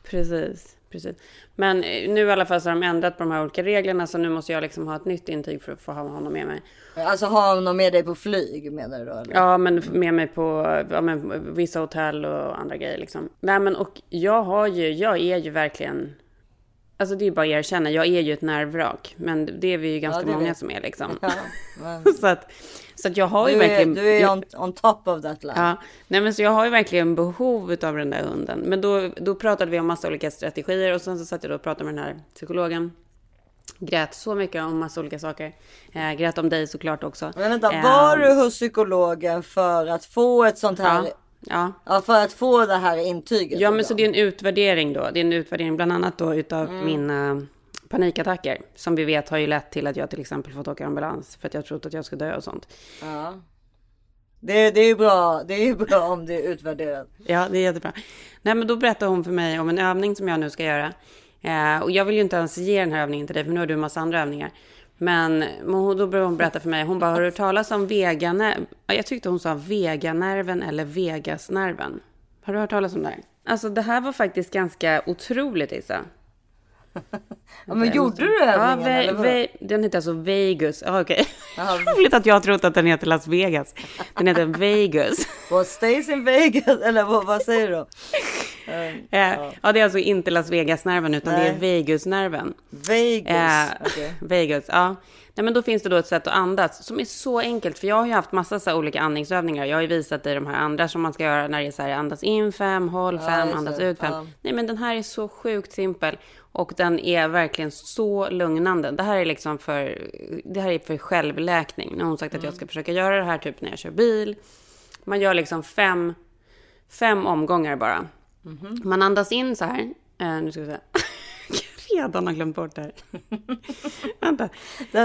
Precis, precis. Men nu i alla fall så har de ändrat på de här olika reglerna så nu måste jag liksom ha ett nytt intyg för att få ha honom med mig. Alltså ha honom med dig på flyg menar du då? Eller? Ja, men med mig på ja, men, vissa hotell och andra grejer liksom. Nej, men och jag har ju, jag är ju verkligen, alltså det är bara att erkänna, jag är ju ett nervvrak. Men det är vi ju ganska det många vet som är liksom. Ja, men *laughs* så, att, så att jag har ju du, verkligen... är, du är on, on top of that land. Ja, nej men så jag har ju verkligen behov av den där hunden. Men då, då pratade vi om massa olika strategier och sen så satt jag då och pratade med den här psykologen. Grät så mycket om massa olika saker. Eh, grät om dig såklart också. Men vänta, Eh, var du hos psykologen för att få ett sånt här? Ja, ja. Ja, för att få det här intyget. Ja, men liksom? så det är en utvärdering då. Det är en utvärdering bland annat då utav Mm. mina panikattacker. Som vi vet har ju lett till att jag till exempel fått åka ambulans. För att jag trott att jag skulle dö och sånt. Ja. Det, det är ju bra. Det är bra om det är utvärderat. Ja, det är jättebra. Nej, men då berättade hon för mig om en övning som jag nu ska göra. Eh, och jag vill ju inte ens ge den här övningen till dig, för nu har du en massa andra övningar. Men då började hon berätta för mig, hon bara, har du hört talas om veganerven? Jag tyckte hon sa veganerven eller vegasnerven. Har du hört talas om det här? Alltså det här var faktiskt ganska otroligt Isa. Ja, men gjorde du Ja, övningen? vadå? ve, den heter alltså Vegas. Ja, okej. *laughs* Jaha. Roligt att jag har trott att den heter Las Vegas. Den heter Vegas. What stays in Vegas? Eller vad, vad säger du? Eh, Eh, ja, det är alltså inte Las Vegas-nerven utan det är Nej. Vegas-nerven. Vegas. Eh, okej. *laughs* Vegas, ja. Nej, men då finns det då ett sätt att andas som är så enkelt. För jag har ju haft massa så olika andningsövningar. Jag har ju visat dig de här andra som man ska göra när det är så här andas in fem, håll Ja, fem, just andas ut fem. Ja. Nej, men den här är så sjukt simpel. Och den är verkligen så lugnande. Det här är liksom för, det här är för självläkning. Nu har hon sagt att Mm. jag ska försöka göra det här typ när jag kör bil. Man gör liksom fem, fem omgångar bara. Mhm. Man andas in så här. Eh, nu ska vi se. Jag *laughs* redan har glömt bort det här. *laughs* Vänta.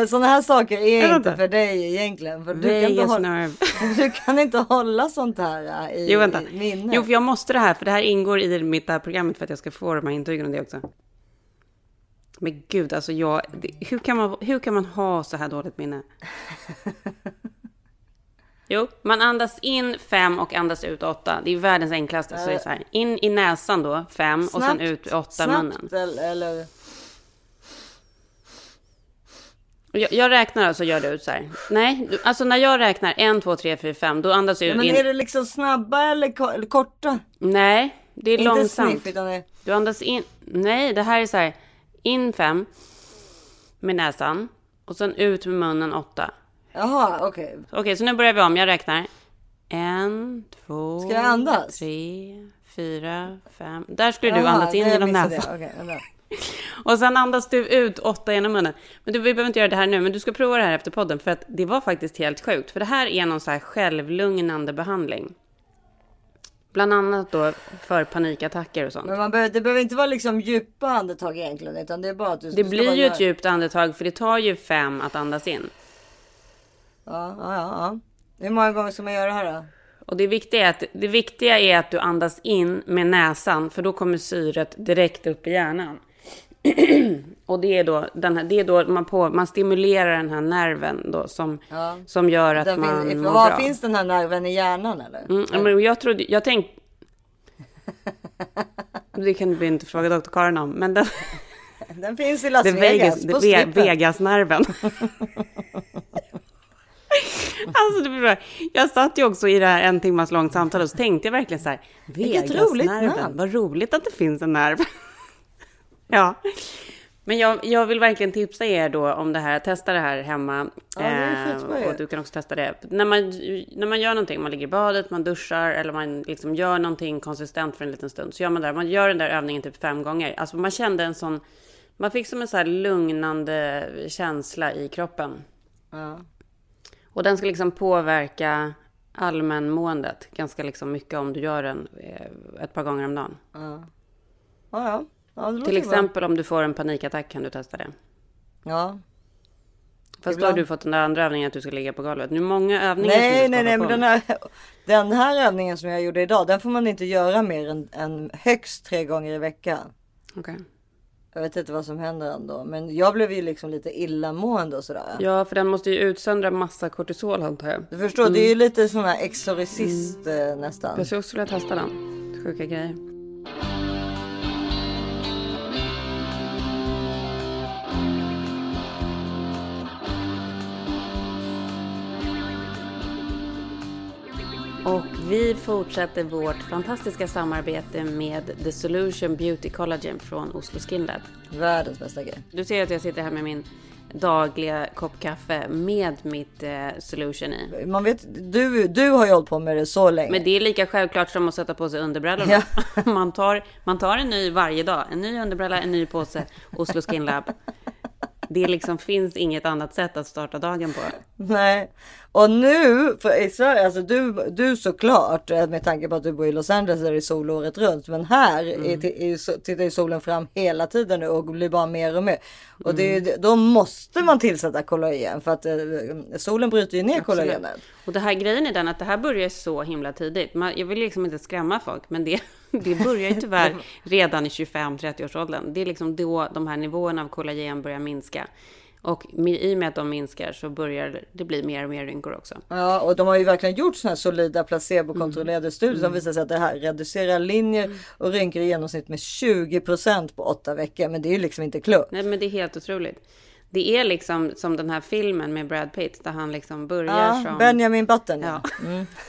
Sådana här saker är inte för dig egentligen. För du, kan inte hålla, *laughs* du kan inte hålla sånt här i, Jo, vänta. i minne. Jo, för jag måste det här, för det här ingår i mitt det här programmet för att jag ska få de här intygen och det också. Men gud, alltså jag, hur, kan man, hur kan man ha så här dåligt minne? *laughs* Jo, man andas in fem och andas ut åtta. Det är världens enklaste. Så det är så här, in i näsan då, fem och sen ut åtta i munnen. snabbt eller, eller Jag, jag räknar alltså, gör det ut så här. Nej, du- alltså när jag räknar en, två, tre, fyra, fem, då andas jag Men in. är det liksom snabba eller, ko- eller korta? Nej, det är Inte långsamt. sniff det... Du andas in. Nej, det här är så här. In fem med näsan och sen ut med munnen åtta. Jaha, okej. Okej, så nu börjar vi om. Jag räknar. En, två, Ska jag andas? tre, fyra, fem. Där skulle du Jaha, andas in genom näsan. *laughs* Och sen andas du ut åtta genom munnen. Men du, vi behöver inte göra det här nu, men du ska prova det här efter podden. För att det var faktiskt helt sjukt. För det här är någon så här självlugnande behandling. Bland annat då för panikattacker och sånt. Men man behöver, det behöver inte vara liksom djupa andetag egentligen. Utan det är bara att du Det du blir ju ett djupt andetag, för det tar ju fem att andas in. Ja, ja, ja, ja. Hur många gånger ska man göra det här då? Och det viktiga, är att, det viktiga är att du andas in med näsan, för då kommer syret direkt upp i hjärnan. *clears throat* och det är då, den här, det är då man, på, man stimulerar den här nerven då som, Ja. som gör att Den man finns, mår var bra. finns den här nerven i hjärnan eller? Mm, men jag trodde, jag tänkte... *laughs* Det kan vi inte fråga doktor Karin om, men den, *laughs* Den finns i Las det Vegas, Vegas, det Ve-. Vegas-nerven. *laughs* alltså, det blir bra. jag satt ju också i det här en timmas långt samtal och så tänkte jag verkligen så här, Vegas-nerven, vad roligt att det finns en nerv. Ja. Men jag, jag vill verkligen tipsa er då om det här, testa det här hemma. Ja, det är Eh, och du kan också testa det. När man, när man gör någonting, man ligger i badet, man duschar eller man liksom gör någonting konsistent för en liten stund. Så gör man det, man gör den där övningen typ fem gånger. Alltså man kände en sån, man fick som en så här lugnande känsla i kroppen. Ja. Och den ska liksom påverka allmänmåendet ganska liksom mycket om du gör den eh, ett par gånger om dagen. Ja, ja. ja låter Till bra. exempel om du får en panikattack kan du testa det. Ja. Fast då har Ibland. du fått den där andra övningen att du ska ligga på golvet. Nu är många övningar som du Nej, ska nej, nej, men med. den här, den här övningen som jag gjorde idag, den får man inte göra mer än, än högst tre gånger i veckan. Okej. Jag vet inte vad som händer ändå, men jag blev ju liksom lite illamående och sådär. Ja, för den måste ju utsöndra massa kortisol antar jag. Du förstår, det är ju lite sån här exorcist eh, nästan. Jag skulle också vilja testa den. Sjuka grejer. Och vi fortsätter vårt fantastiska samarbete med The Solution Beauty Collagen från Oslo Skin Lab. Världens bästa grej. Du ser att jag sitter här med min dagliga kopp kaffe med mitt eh, Solution i. Man vet, du, du har ju hållit på med det så länge. Men det är lika självklart som att sätta på sig underbrallorna. *laughs* Man, tar, man tar en ny varje dag. En ny underbralla, en ny påse, Oslo Skin Lab. Det liksom finns inget annat sätt att starta dagen på. Nej, och nu för i Sverige, alltså du, du såklart eh, med tanke på att du bor i Los Angeles där det är sol året runt. Men här Mm. är, tittar solen fram hela tiden nu och blir bara mer och mer. Och det, Mm. är- då måste man tillsätta kollagen för att eh, solen bryter ju ner kollagenet. Och det här grejen är den att det här börjar så himla tidigt. Man, jag vill liksom inte skrämma folk, men det, *laughs* det börjar ju tyvärr *laughs* redan i 25-30 års åldern. Det är liksom då de här nivåerna av kollagen börjar minska. Och med- i och med att de minskar så börjar det bli mer och mer rynkor också. Ja, och de har ju verkligen gjort sådana här solida placebokontrollerade Mm. studier som visar sig att det här reducerar linjer och rynkor i genomsnitt med 20% på åtta veckor. Men det är ju liksom inte klokt. Nej, men det är helt otroligt. Det är liksom som den här filmen med Brad Pitt där han liksom börjar Ja, som... Benjamin Button. Ja.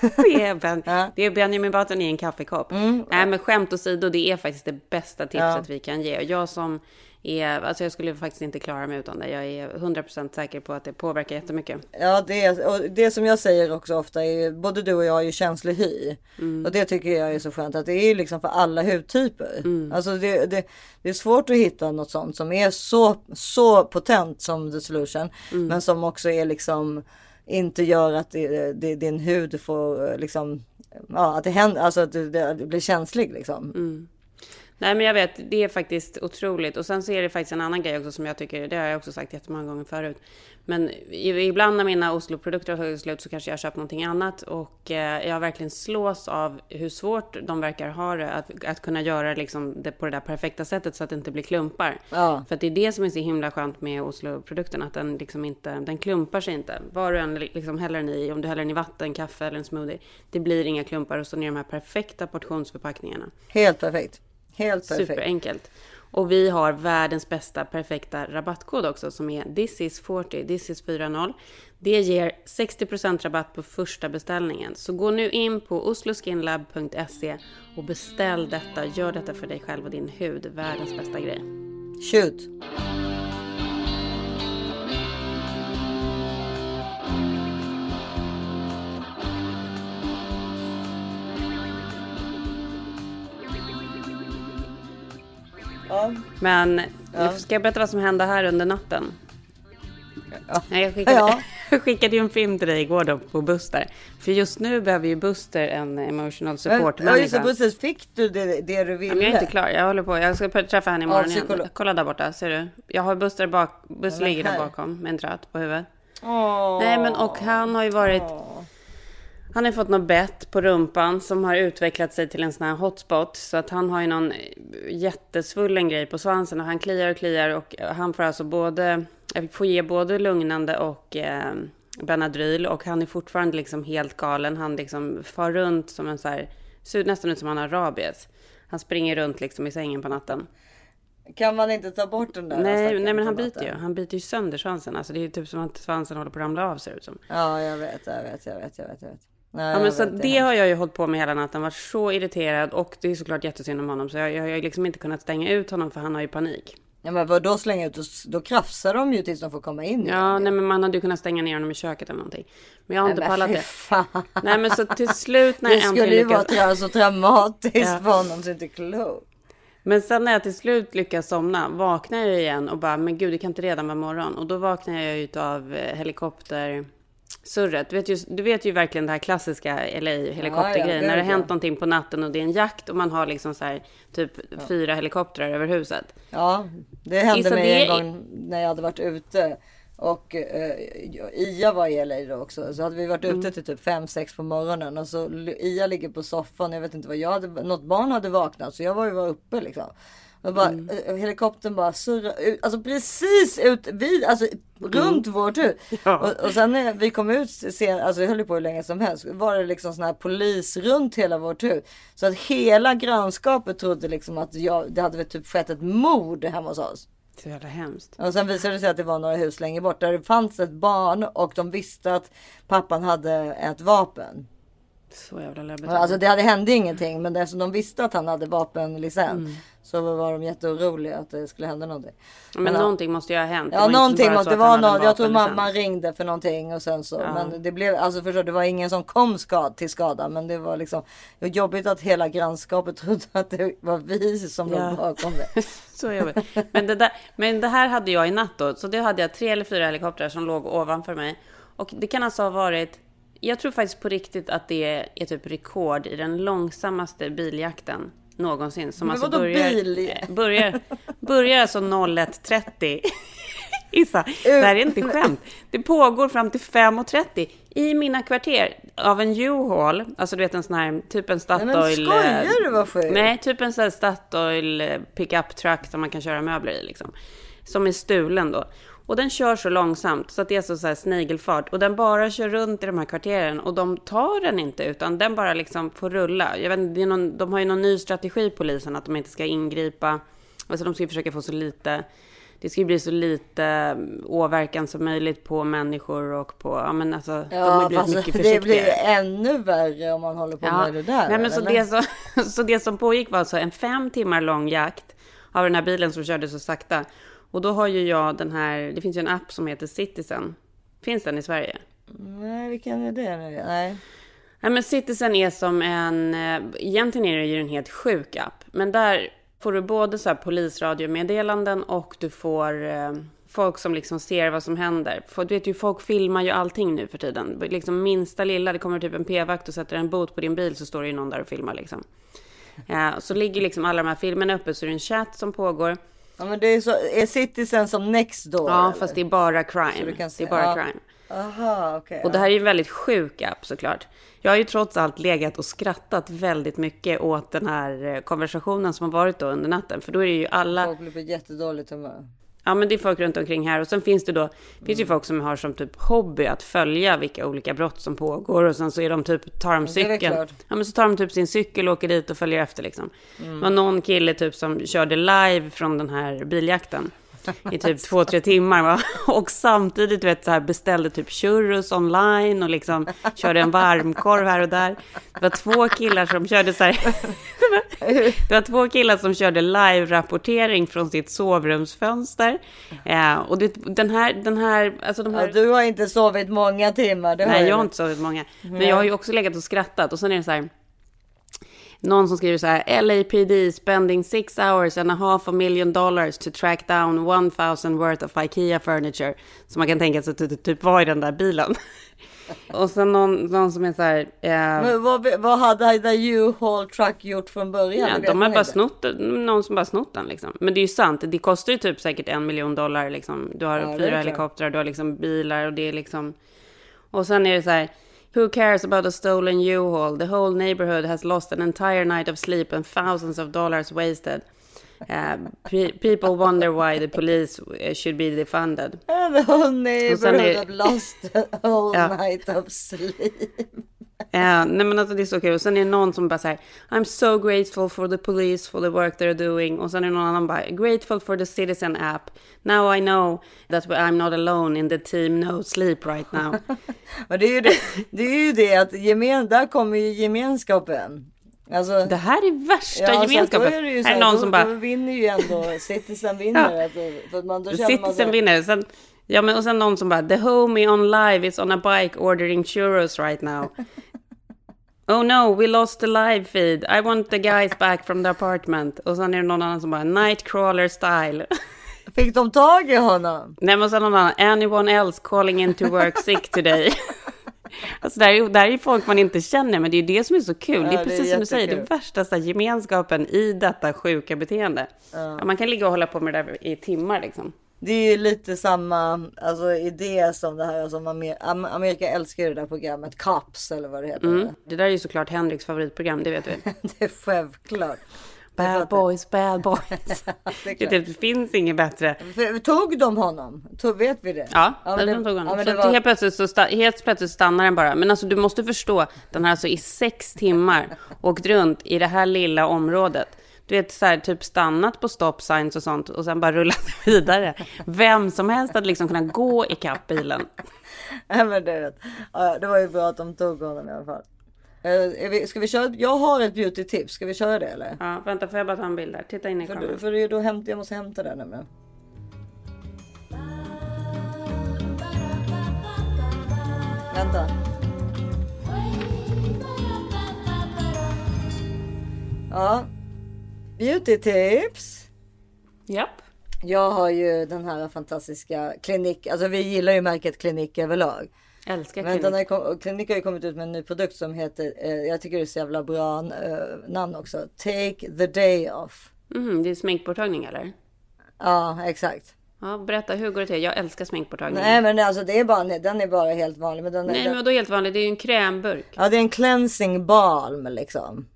Ja. *laughs* det, är ben, Ja. Mm. det är Benjamin Button i en kaffekopp. Nej, men skämt åsido, det är faktiskt det bästa tipset vi kan ge. Och jag som är, alltså jag skulle faktiskt inte klara mig utan det. Jag är 100% säker på att det påverkar jättemycket. Ja, det, och det som jag säger också ofta är både du och jag är ju känslig hy. Mm. Och det tycker jag är så skönt att det är liksom för alla hudtyper. Mm. Alltså det, det, det är svårt att hitta något sånt som är så, så potent som The Solution. Mm. Men som också är liksom inte gör att det, det, din hud får liksom Ja, att det händer, alltså att det blir känslig liksom. Mm. Nej, men jag vet, det är faktiskt otroligt. Och sen så är det faktiskt en annan grej också som jag tycker, det har jag också sagt jättemånga gånger förut. Men ibland när mina Oslo-produkter har tagit slut så kanske jag har köpt någonting annat. Och eh, jag verkligen slås av hur svårt de verkar ha det. Att, att kunna göra liksom det på det där perfekta sättet så att det inte blir klumpar. Ja. För att det är det som är så himla skönt med Oslo-produkten. Att den liksom inte, den klumpar sig inte. Vad du än liksom häller den i, om du häller den i vatten, kaffe eller en smoothie. Det blir inga klumpar och så är de här perfekta portionsförpackningarna. Helt perfekt. Helt perfekt. Superenkelt. Och vi har världens bästa perfekta rabattkod också som är this is 40, this is 40. Det ger 60% rabatt på första beställningen. Så gå nu in på osloskinlab.se och beställ detta. Gör detta för dig själv och din hud. Världens bästa grej. Shoot. Men Ja. ska jag berätta vad som hände här under natten? Ja. Jag, skickade, Ja. *laughs* jag skickade ju en film till dig igår då på Buster. För just nu behöver ju Buster en emotional support Ja, just det, människa. precis. Fick du det, det du ville? Men jag är inte klar. Jag håller på. Jag ska träffa henne imorgon Ja, igen. Kolla där borta. Ser du? Jag har Buster bak. Buster ligger där bakom med en tratt på huvudet. Åh. Nej, men och han har ju varit... Han har fått något bett på rumpan som har utvecklat sig till en sån här hotspot. Så att han har ju någon jättesvullen grej på svansen och han kliar och kliar och han får alltså både... Jag får ge både lugnande och eh, Benadryl och han är fortfarande liksom helt galen. Han liksom far runt som en så här... Ser nästan ut som han har rabies. Han springer runt liksom i sängen på natten. Kan man inte ta bort den där? Nej, nej men han biter ju. Han biter ju sönder svansen. Alltså det är ju typ som att svansen håller på att ramla av ser det ut som. Ja, jag vet, jag vet, jag vet, jag vet. Jag vet. Nej, Ja, men så det har jag ju hållit på med hela natten. Varit så irriterad och det är såklart jättesynd om honom. Så jag, jag har liksom inte kunnat stänga ut honom för han har ju panik. Ja, men vad då slänga ut? Då, då krafsar de ju tills de får komma in. Ja, nej men man hade ju kunnat stänga ner honom i köket eller någonting. Men jag har inte men pallat det. fan. Nej men så till slut när Det jag skulle äntligen ju vara lyckas... tra- så traumatiskt Ja. för honom så det inte klokt. Men sen när jag till slut lyckas somna vaknar jag igen och bara, men gud det kan inte redan vara morgon. Och då vaknar jag ju av eh, helikoptersurret. Du vet, ju, du vet ju verkligen det här klassiska LA-helikoptergrejen. Ja, ja, när det har ja. hänt någonting på natten och det är en jakt och man har liksom så här, typ fyra helikoptrar över huset. Ja, det hände Gissa mig en det- gång när jag hade varit ute. Och eh, Ia var i LA då också. Så hade vi varit Mm. ute till typ 5-6 på morgonen. Och så Ia ligger på soffan. Jag vet inte vad jag hade. Något barn hade vaknat. Så jag var ju bara uppe liksom. Och bara, Mm. eh, helikoptern bara surrar ut. Alltså precis ut vid, alltså runt vårt hus. Mm. *laughs* Ja. Och, och sen när vi kom ut sen, alltså det höll på hur länge som helst. Var det liksom sån här polis runt hela vårt hus. Så att hela grannskapet trodde liksom att jag, det hade väl typ skett ett mord hemma hos oss. Så jävla hemskt. Och sen visade det sig att det var några hus längre bort där det fanns ett barn och de visste att pappan hade ett vapen. Så jävla läbbigt. Alltså det hade hände ingenting men eftersom de visste att han hade vapenlicens Mm. Så var de jätteoroliga att det skulle hända någonting. men Men, någonting måste ju ha hänt. Ja någonting måste att det han var hade en något. Jag tror mamma ringde för någonting och sen så. Ja. Men det blev alltså förstår det var ingen som kom skad till skada. Men det var liksom det var jobbigt att hela grannskapet *laughs* trodde att det var vi som Ja. låg bakom det. *laughs* Så jobbigt. Men det, där, men det här hade jag i natt då. Så det hade jag tre eller fyra helikoptrar som låg ovanför mig. Och det kan alltså ha varit... Jag tror faktiskt på riktigt att det är typ rekord i den långsammaste biljakten någonsin. Som Men alltså börjar, bil? eh, börjar, börjar alltså 01.30. *laughs* Issa, det här är inte skämt. Det pågår fram till 5.30 i mina kvarter av en U-Haul. Alltså du vet en sån här, typ en Nej, men Statoil... eh, skojar du vad sjukt? Nej, typ en sån här Statoil eh, pickup truck som man kan köra möbler i liksom. Som är stulen då. Och den kör så långsamt så att det är så, så här snigelfart. Och den bara kör runt i de här kvarteren och de tar den inte utan den bara liksom får rulla. Jag vet, inte, det någon, de har ju någon ny strategi polisen att de inte ska ingripa. Alltså de ska försöka få så lite det ska ju bli så lite mm, åverkan som möjligt på människor och på, ja men alltså, de har Ja blivit fast mycket det försiktigare. blir ju ännu värre om man håller på med det där. Nej, men så, eller? det som, *laughs* så det som pågick var alltså en fem timmar lång jakt av den här bilen som körde så sakta. Och då har ju jag den här, det finns ju en app som heter Citizen. Finns den i Sverige? Nej vilken är det? Nej. Nej, men Citizen är som en... eh, Egentligen är det ju en helt sjuk app. Men där får du både så här polisradiomeddelanden och du får eh, folk som liksom ser vad som händer. För du vet ju, folk filmar ju allting nu för tiden. Liksom minsta lilla, det kommer typ en p-vakt och sätter en bot på din bil så står det ju någon där och filmar liksom. Ja, så ligger liksom alla de här filmerna uppe så är det en chatt som pågår. Ja men det är så, är Citizen som Nextdoor? Ja, eller? fast det är bara Så crime. Det är bara ja. crime. Aha okej. Och det här är ju en väldigt sjuk app såklart. Jag har ju trots allt legat och skrattat väldigt mycket åt den här eh, konversationen som har varit då under natten. För då är det ju alla, Folk blir på jättedåligt humör. Ja men det är folk runt omkring här. Och sen finns det då, finns ju folk som har som typ hobby att följa vilka olika brott som pågår. Och sen så är de typ, tar de cykeln. Ja men så tar de typ sin cykel och åker dit och följer efter liksom. Det var någon kille typ som körde live från den här biljakten. I typ två, tre timmar va? *laughs* Och samtidigt vet, så här, beställde typ churros online och liksom körde en varmkorv här och där. Det var två killar som körde så här. *laughs* Det var två killar som körde live-rapportering från sitt sovrumsfönster. Eh, och det, den här, den här, alltså de här... Ja, du har inte sovit många timmar. Det Nej, jag har inte sovit många. Men jag har ju också legat och skrattat. Och sen är det så här. Någon som skriver så här. LAPD spending six hours and a half a million dollars to track down 1000 worth of IKEA furniture. Så man kan tänka sig att det typ var i den där bilen. *laughs* och sen någon, någon som är så här. Eh, Men vad, vad hade The U-Haul Truck gjort från början? Ja, de har bara snott den, någon som bara snott den liksom. Men det är ju sant, det kostar ju typ säkert en miljon dollar liksom. Du har Ja, fyra helikoptrar, du har liksom bilar och det är liksom... Och sen är det så här, who cares about a stolen U-Haul? The whole neighborhood has lost an entire night of sleep and thousands of dollars wasted. Uh, pe- people wonder why the police uh, should be defunded. *laughs* The whole neighborhood är- have lost a whole Ja. night of sleep. Ja, nej men alltså det är så kul. Och sen är det någon som bara säger I'm so grateful for the police for the work they're doing. Och sen är det någon annan bara grateful for the citizen app. Now I know that I'm not alone in the team no sleep right now. *laughs* Men det är ju det, det, är ju det att gemen, där kommer ju gemenskapen. Alltså, Det här är värsta att gemenskapen. Är det ju så här är någon då, som bara då vinner ju ändå *laughs* Citizen vinner. Att, för man, då känner man så citizen vinner. Sen, ja men och sen någon som bara the homie on live is on a bike ordering churros right now. *laughs* Oh no, we lost the live feed. I want the guys back from the apartment. Och sen är det någon annan som bara nightcrawler style. *laughs* Fick de tag i honom? Nej men sen någon annan, anyone else calling in to work sick today? *laughs* alltså det här, är, det här är ju folk man inte känner, men det är ju det som är så kul. Ja, det är det är precis som du säger, det jättekul. värsta så här, gemenskapen i detta sjuka beteende. Ja. man kan ligga och hålla på med det där i timmar liksom. Det är ju lite samma alltså, idé som det här. Am- Amerika älskar ju det där programmet Cops eller vad det heter. Mm. Det där är ju såklart Henriks favoritprogram, det vet vi. *laughs* Det är självklart. Bad boys, bad *laughs* boys. Det det, finns inget bättre. För- Tog de honom? Tog, vet vi det? Ja, den det- tog honom. ja, så var- helt, plötsligt så sta- helt plötsligt stannar den bara. Men alltså du måste förstå, den har alltså i sex timmar åkt runt i det här lilla området. Du vet, så här, typ stannat på stop signs och sånt och sen bara rullat *laughs* vidare. Vem som helst hade liksom kunnat gå ikapp bilen. *laughs* Nej, men det, vet. Det var ju bra att de tog honom i alla fall. Eh, ska vi köra? Jag har ett beauty tips. Ska vi köra det eller? Ja, vänta, får jag bara ta en bild där? Titta in i För, kameran. för är då hämt, jag måste hämta den nämligen. Vänta. Ja. Beauty tips. Japp. Jag har ju den här fantastiska klinik. Alltså vi gillar ju märket klinik överlag. Älskar Men den klinik. har, kom- klinik har ju kommit ut med en ny produkt som heter, eh, jag tycker det är så jävla bra eh, namn också. Take the day off. Mhm, det är sminkborttagning eller? Ja, exakt. Ja, berätta, hur går det till? Jag älskar sminkborttagning. Nej men alltså det är bara, den är bara helt vanlig. Men den, Nej, den, men då helt vanligt. Det är ju en krämburk. Ja det är en cleansing balm liksom.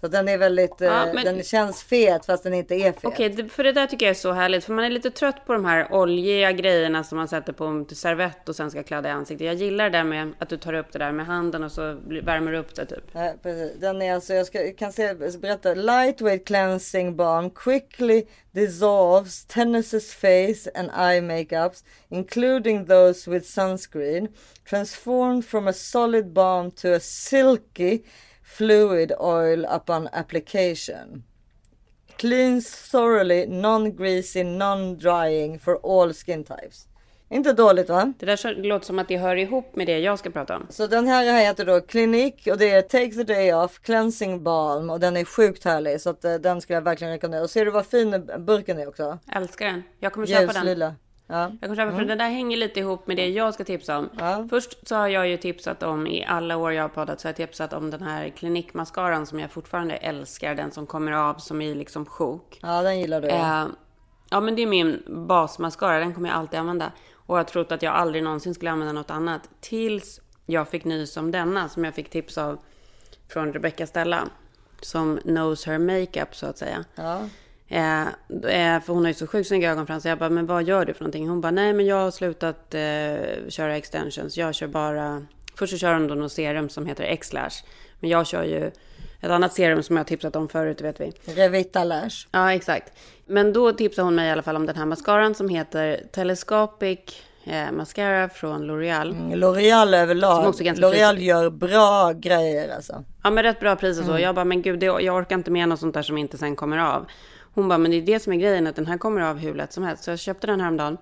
Så den är väldigt, Ja, eh, men- den känns fet fast den inte är fet. Okej, det- för det där tycker jag är så härligt. För man är lite trött på de här oljiga grejerna som man sätter på en servett och sen ska kladda i ansiktet. Jag gillar det där med att du tar upp det där med handen och så värmer du upp det typ. Ja, precis. Den är alltså, jag ska, kan se, berätta. Lightweight cleansing balm quickly dissolves tennis's face and eye makeups, including those with sunscreen, transformed from a solid balm to a silky fluid oil upon application. Cleans thoroughly, non-greasy, non-drying for all skin types. Inte dåligt va? Det där låter som att det hör ihop med det jag ska prata om. Så den här heter då Clinique och det är Take the Day Off Cleansing Balm och den är sjukt härlig så att eh, den skulle jag verkligen rekommendera. Och ser du vad fin burken är också? Älskar den. Jag kommer köpa den. Ljuslila. Ja. Jag kommer köpa för den där hänger lite ihop med det jag ska tipsa om. Ja. Först så har jag ju tipsat om, i alla år jag har poddat, så har jag tipsat om den här klinikmascaran som jag fortfarande älskar. Den som kommer av som i liksom sjok. ja, den gillar du. Ja. Eh, ja, men det är min basmascara. Den kommer jag alltid använda. Och jag har trott att jag aldrig någonsin skulle använda något annat. Tills jag fick nys om denna som jag fick tips av från Rebecca Stella. Som knows her makeup så att säga. Ja. Eh, eh, för hon har ju så sjukt snygga ögonfransar. Jag bara, men vad gör du för någonting? Hon bara, nej men jag har slutat eh, köra extensions. Jag kör bara... Först så kör hon då något serum som heter X-Lash. Men jag kör ju ett annat serum som jag har tipsat om förut, vet vi. Revita Lash. Ja, exakt. Men då tipsade hon mig i alla fall om den här mascaran som heter Telescopic eh, Mascara från L'Oreal. Mm, L'Oreal överlag. L'Oreal gör bra grejer alltså. Ja, men rätt bra pris och så. Jag bara, men gud, det, jag orkar inte med något sånt där som inte sen kommer av. Hon bara, men det är det som är grejen, att den här kommer av hur lätt som helst. Så jag köpte den häromdagen.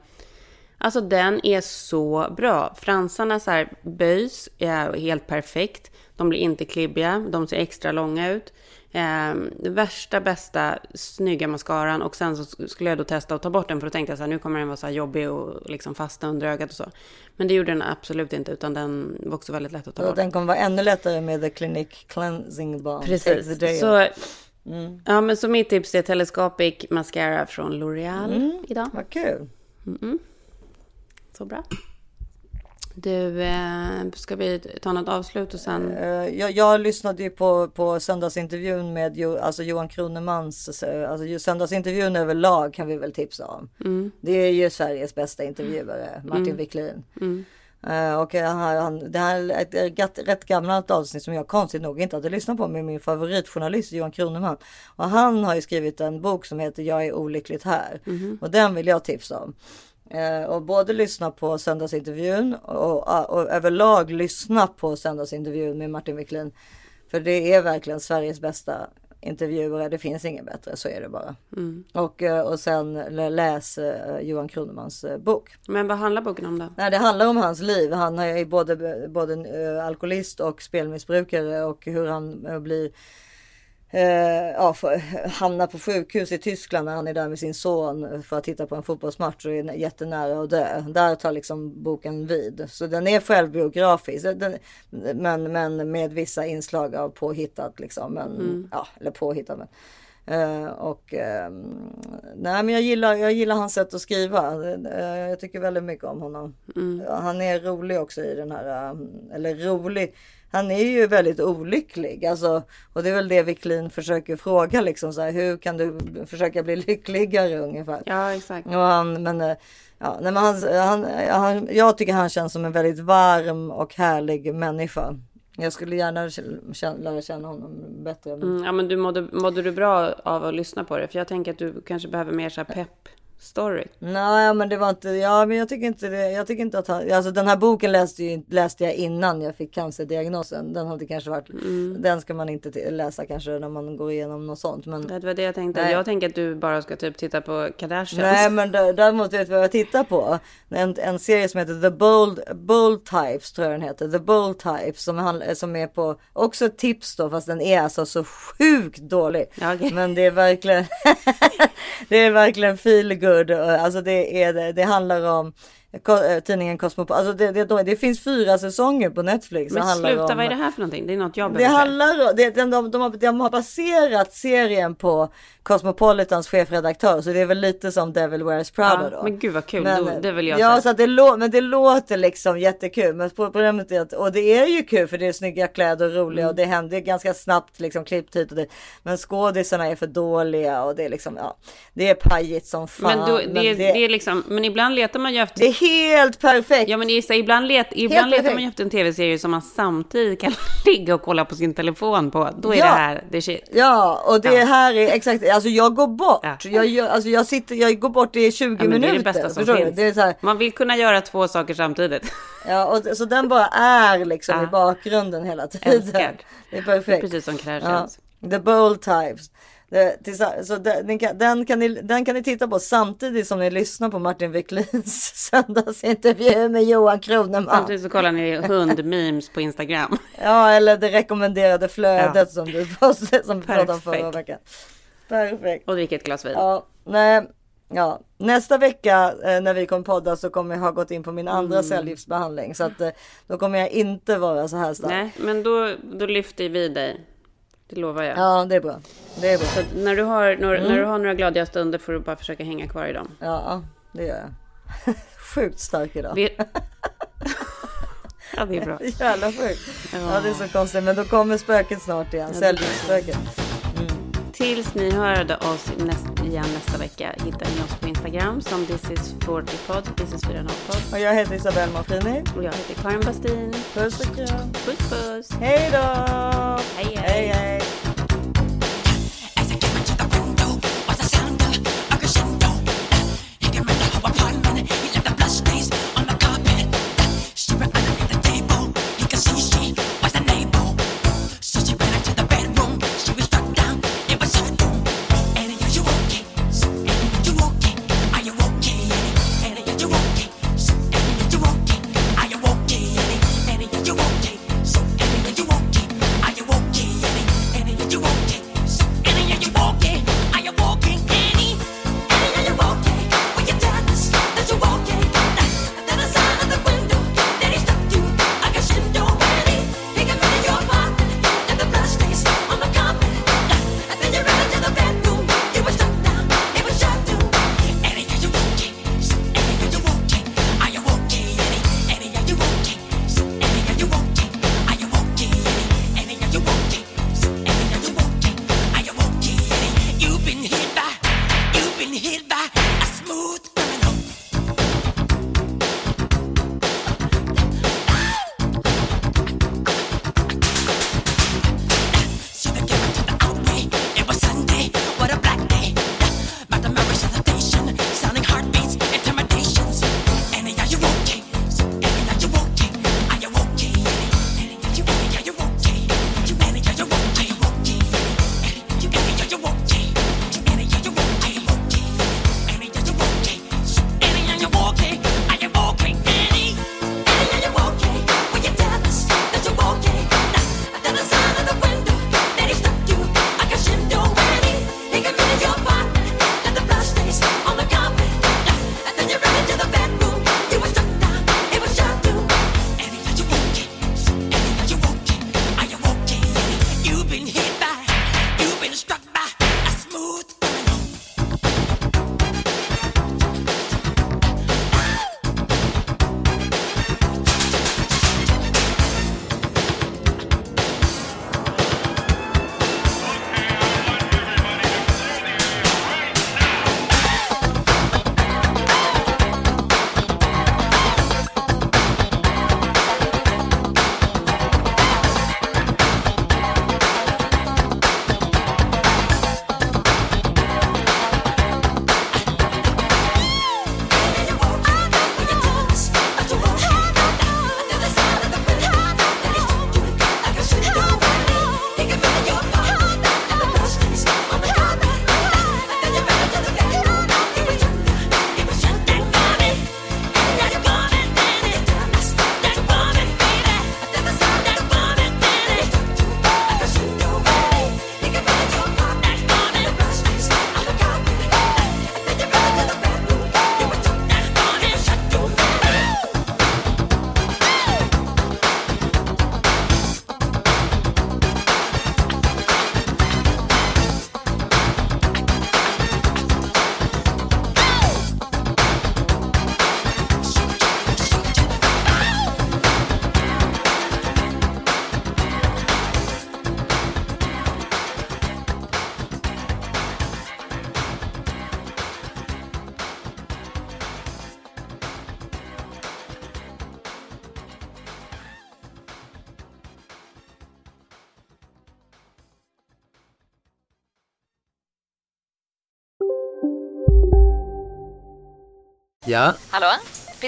Alltså den är så bra. Fransarna så här böjs är helt perfekt. De blir inte klibbiga, de ser extra långa ut. Eh, värsta, bästa, snygga mascaran. Och sen så skulle jag då testa att ta bort den för tänkte jag så här, nu kommer den vara så här jobbig och liksom fastna under ögat och så. Men det gjorde den absolut inte, utan den var också väldigt lätt att ta bort. den kommer vara ännu lättare med The Clinique Cleansing Balm. Precis. Så, off. ja, men så mitt tips är Telescopic Mascara från L'Oreal idag. Vad kul. Så bra. Du, eh, ska vi ta något avslut och sen... Eh, jag, jag lyssnade ju på, på söndagsintervjun med jo, alltså Johan Kronemans, eh, alltså ju- söndagsintervjun överlag kan vi väl tipsa om. Det är ju Sveriges bästa intervjuare, Martin Wiklin. Eh, och han, det här är ett rätt, gammalt avsnitt som jag konstigt nog inte hade lyssnat på med min favoritjournalist Johan Kroneman. Och han har ju skrivit en bok som heter Jag är olyckligt här. Och den vill jag tipsa om. Eh, och både lyssna på söndagsintervjun och, och överlag lyssna på söndagsintervjun med Martin Wiklin. För det är verkligen Sveriges bästa intervjuare. Det finns ingen bättre, så är det bara. Och, eh, och sen lä- läs eh, Johan Kronemans eh, bok. Men vad handlar boken om då? Nej, det handlar om hans liv. Han är både, både alkoholist och spelmissbrukare och hur han blir eh, ja, *laughs* hamnar på sjukhus i Tyskland när han är där med sin son för att titta på en fotbollsmatch och är jättenära att dö. Där tar liksom boken vid. Så den är självbiografisk. Den, men, men med vissa inslag av påhittat liksom. Men, ja, eller påhittat. Men. Eh, och ehm, nej men jag gillar, jag gillar hans sätt att skriva. Eh, jag tycker väldigt mycket om honom. Ja, Han är rolig också i den här, um, eller rolig. Han är ju väldigt olycklig. Alltså, och det är väl det Wiklin försöker fråga liksom så här, hur kan du försöka bli lyckligare ungefär. Ja, exakt. Och han, men, eh, ja, nej, men han, han, han, jag tycker han känns som en väldigt varm och härlig människa. Jag skulle gärna känna, lära känna honom bättre. Men... Mm, ja, men du mådde, mådde du bra av att lyssna på det? För jag tänker att du kanske behöver mer så här pepp. Story. Nej men det var inte, ja men jag tycker inte det, jag tycker inte att han, alltså den här boken läste, ju, läste jag innan jag fick cancerdiagnosen. Den hade kanske varit, Mm. den ska man inte läsa kanske när man går igenom något sånt. Men, Det var det jag tänkte. Nej. Jag tänker att du bara ska typ titta på Kardashians. Nej men dä- däremot vet du vad jag tittar på? En, en serie som heter The Bold, Bold Types tror jag den heter. The Bold Types som, som är på, också tips då fast den är alltså så sjukt dålig. Okej. Men det är verkligen, *laughs* det är verkligen feel good. Eh, alltså det, är, det, handlar om tidningen Cosmopolitan. Alltså det, det, det finns fyra säsonger på Netflix. Men det sluta, om, vad är det här för någonting? Det är något jag det behöver se. handlar om, det, de, de, de, har, de har baserat serien på Cosmopolitans chefredaktör så det är väl lite som Devil Wears Prada Ja, då. men gud vad kul, Men, då, det vill jag Ja, se. så det, lå, men det låter liksom jättekul. Men problemet är att, och det är ju kul för det är snygga kläder och roliga Mm. och det händer ganska snabbt liksom klippt hit och det. Men skådisarna är för dåliga och det är liksom, ja, det är pajigt som fan. Men, då, det, är, det, är liksom, men ibland letar man ju efter... det är helt perfekt. Ja men det är så, ibland, let, ibland letar man ju efter en tv-serie som man samtidigt kan *laughs* ligga och kolla på sin telefon på. Då är Ja. det här, det är shit. Ja, och det Ja. här är exakt, alltså jag går bort. Ja. Jag, alltså jag sitter, jag går bort i 20 Ja, men det minuter. är det bästa som finns. Det är så här, Man vill kunna göra två saker samtidigt. *laughs* ja, och, så den bara är liksom i bakgrunden hela tiden. Älskar. Det är perfekt. Precis som. Kardashians. The Bold Types. Tillsa- så den, kan, den, kan ni, den kan ni titta på samtidigt som ni lyssnar på Martin Wiklins *laughs* söndagsintervju med Johan Kroneman. Samtidigt så kollar ni hundmemes på Instagram. *laughs* Ja, eller det rekommenderade flödet Ja. som du som vi pratade om förra veckan. Perfekt. Och dricka ett glas vin. Ja, nej, ja. Nästa vecka eh, när vi kommer podda så kommer jag ha gått in på min andra Mm. cellgiftsbehandling. Så att eh, då kommer jag inte vara så här stark. Nej, men då, då lyfter vi dig. Det lovar jag. Ja, det är bra. Det är bra. Så när, du har, när, Mm. när du har några gladiga stunder får du bara försöka hänga kvar i dem. Ja, det gör jag. *laughs* Sjukt stark idag. Vi... *laughs* ja, det är bra. *laughs* Jävla sjukt. Ja, det är så konstigt. Men då kommer spöket snart igen. Cellgiftsspöket. Tills ni hörde oss näst, igen nästa vecka hittar ni oss på Instagram som this is 40pod, this is 40pod. Och jag heter Isabelle Monfrini. Och jag heter Karin Bastin. Puss och kram. Puss puss! Hej då! Hej, hej. hej,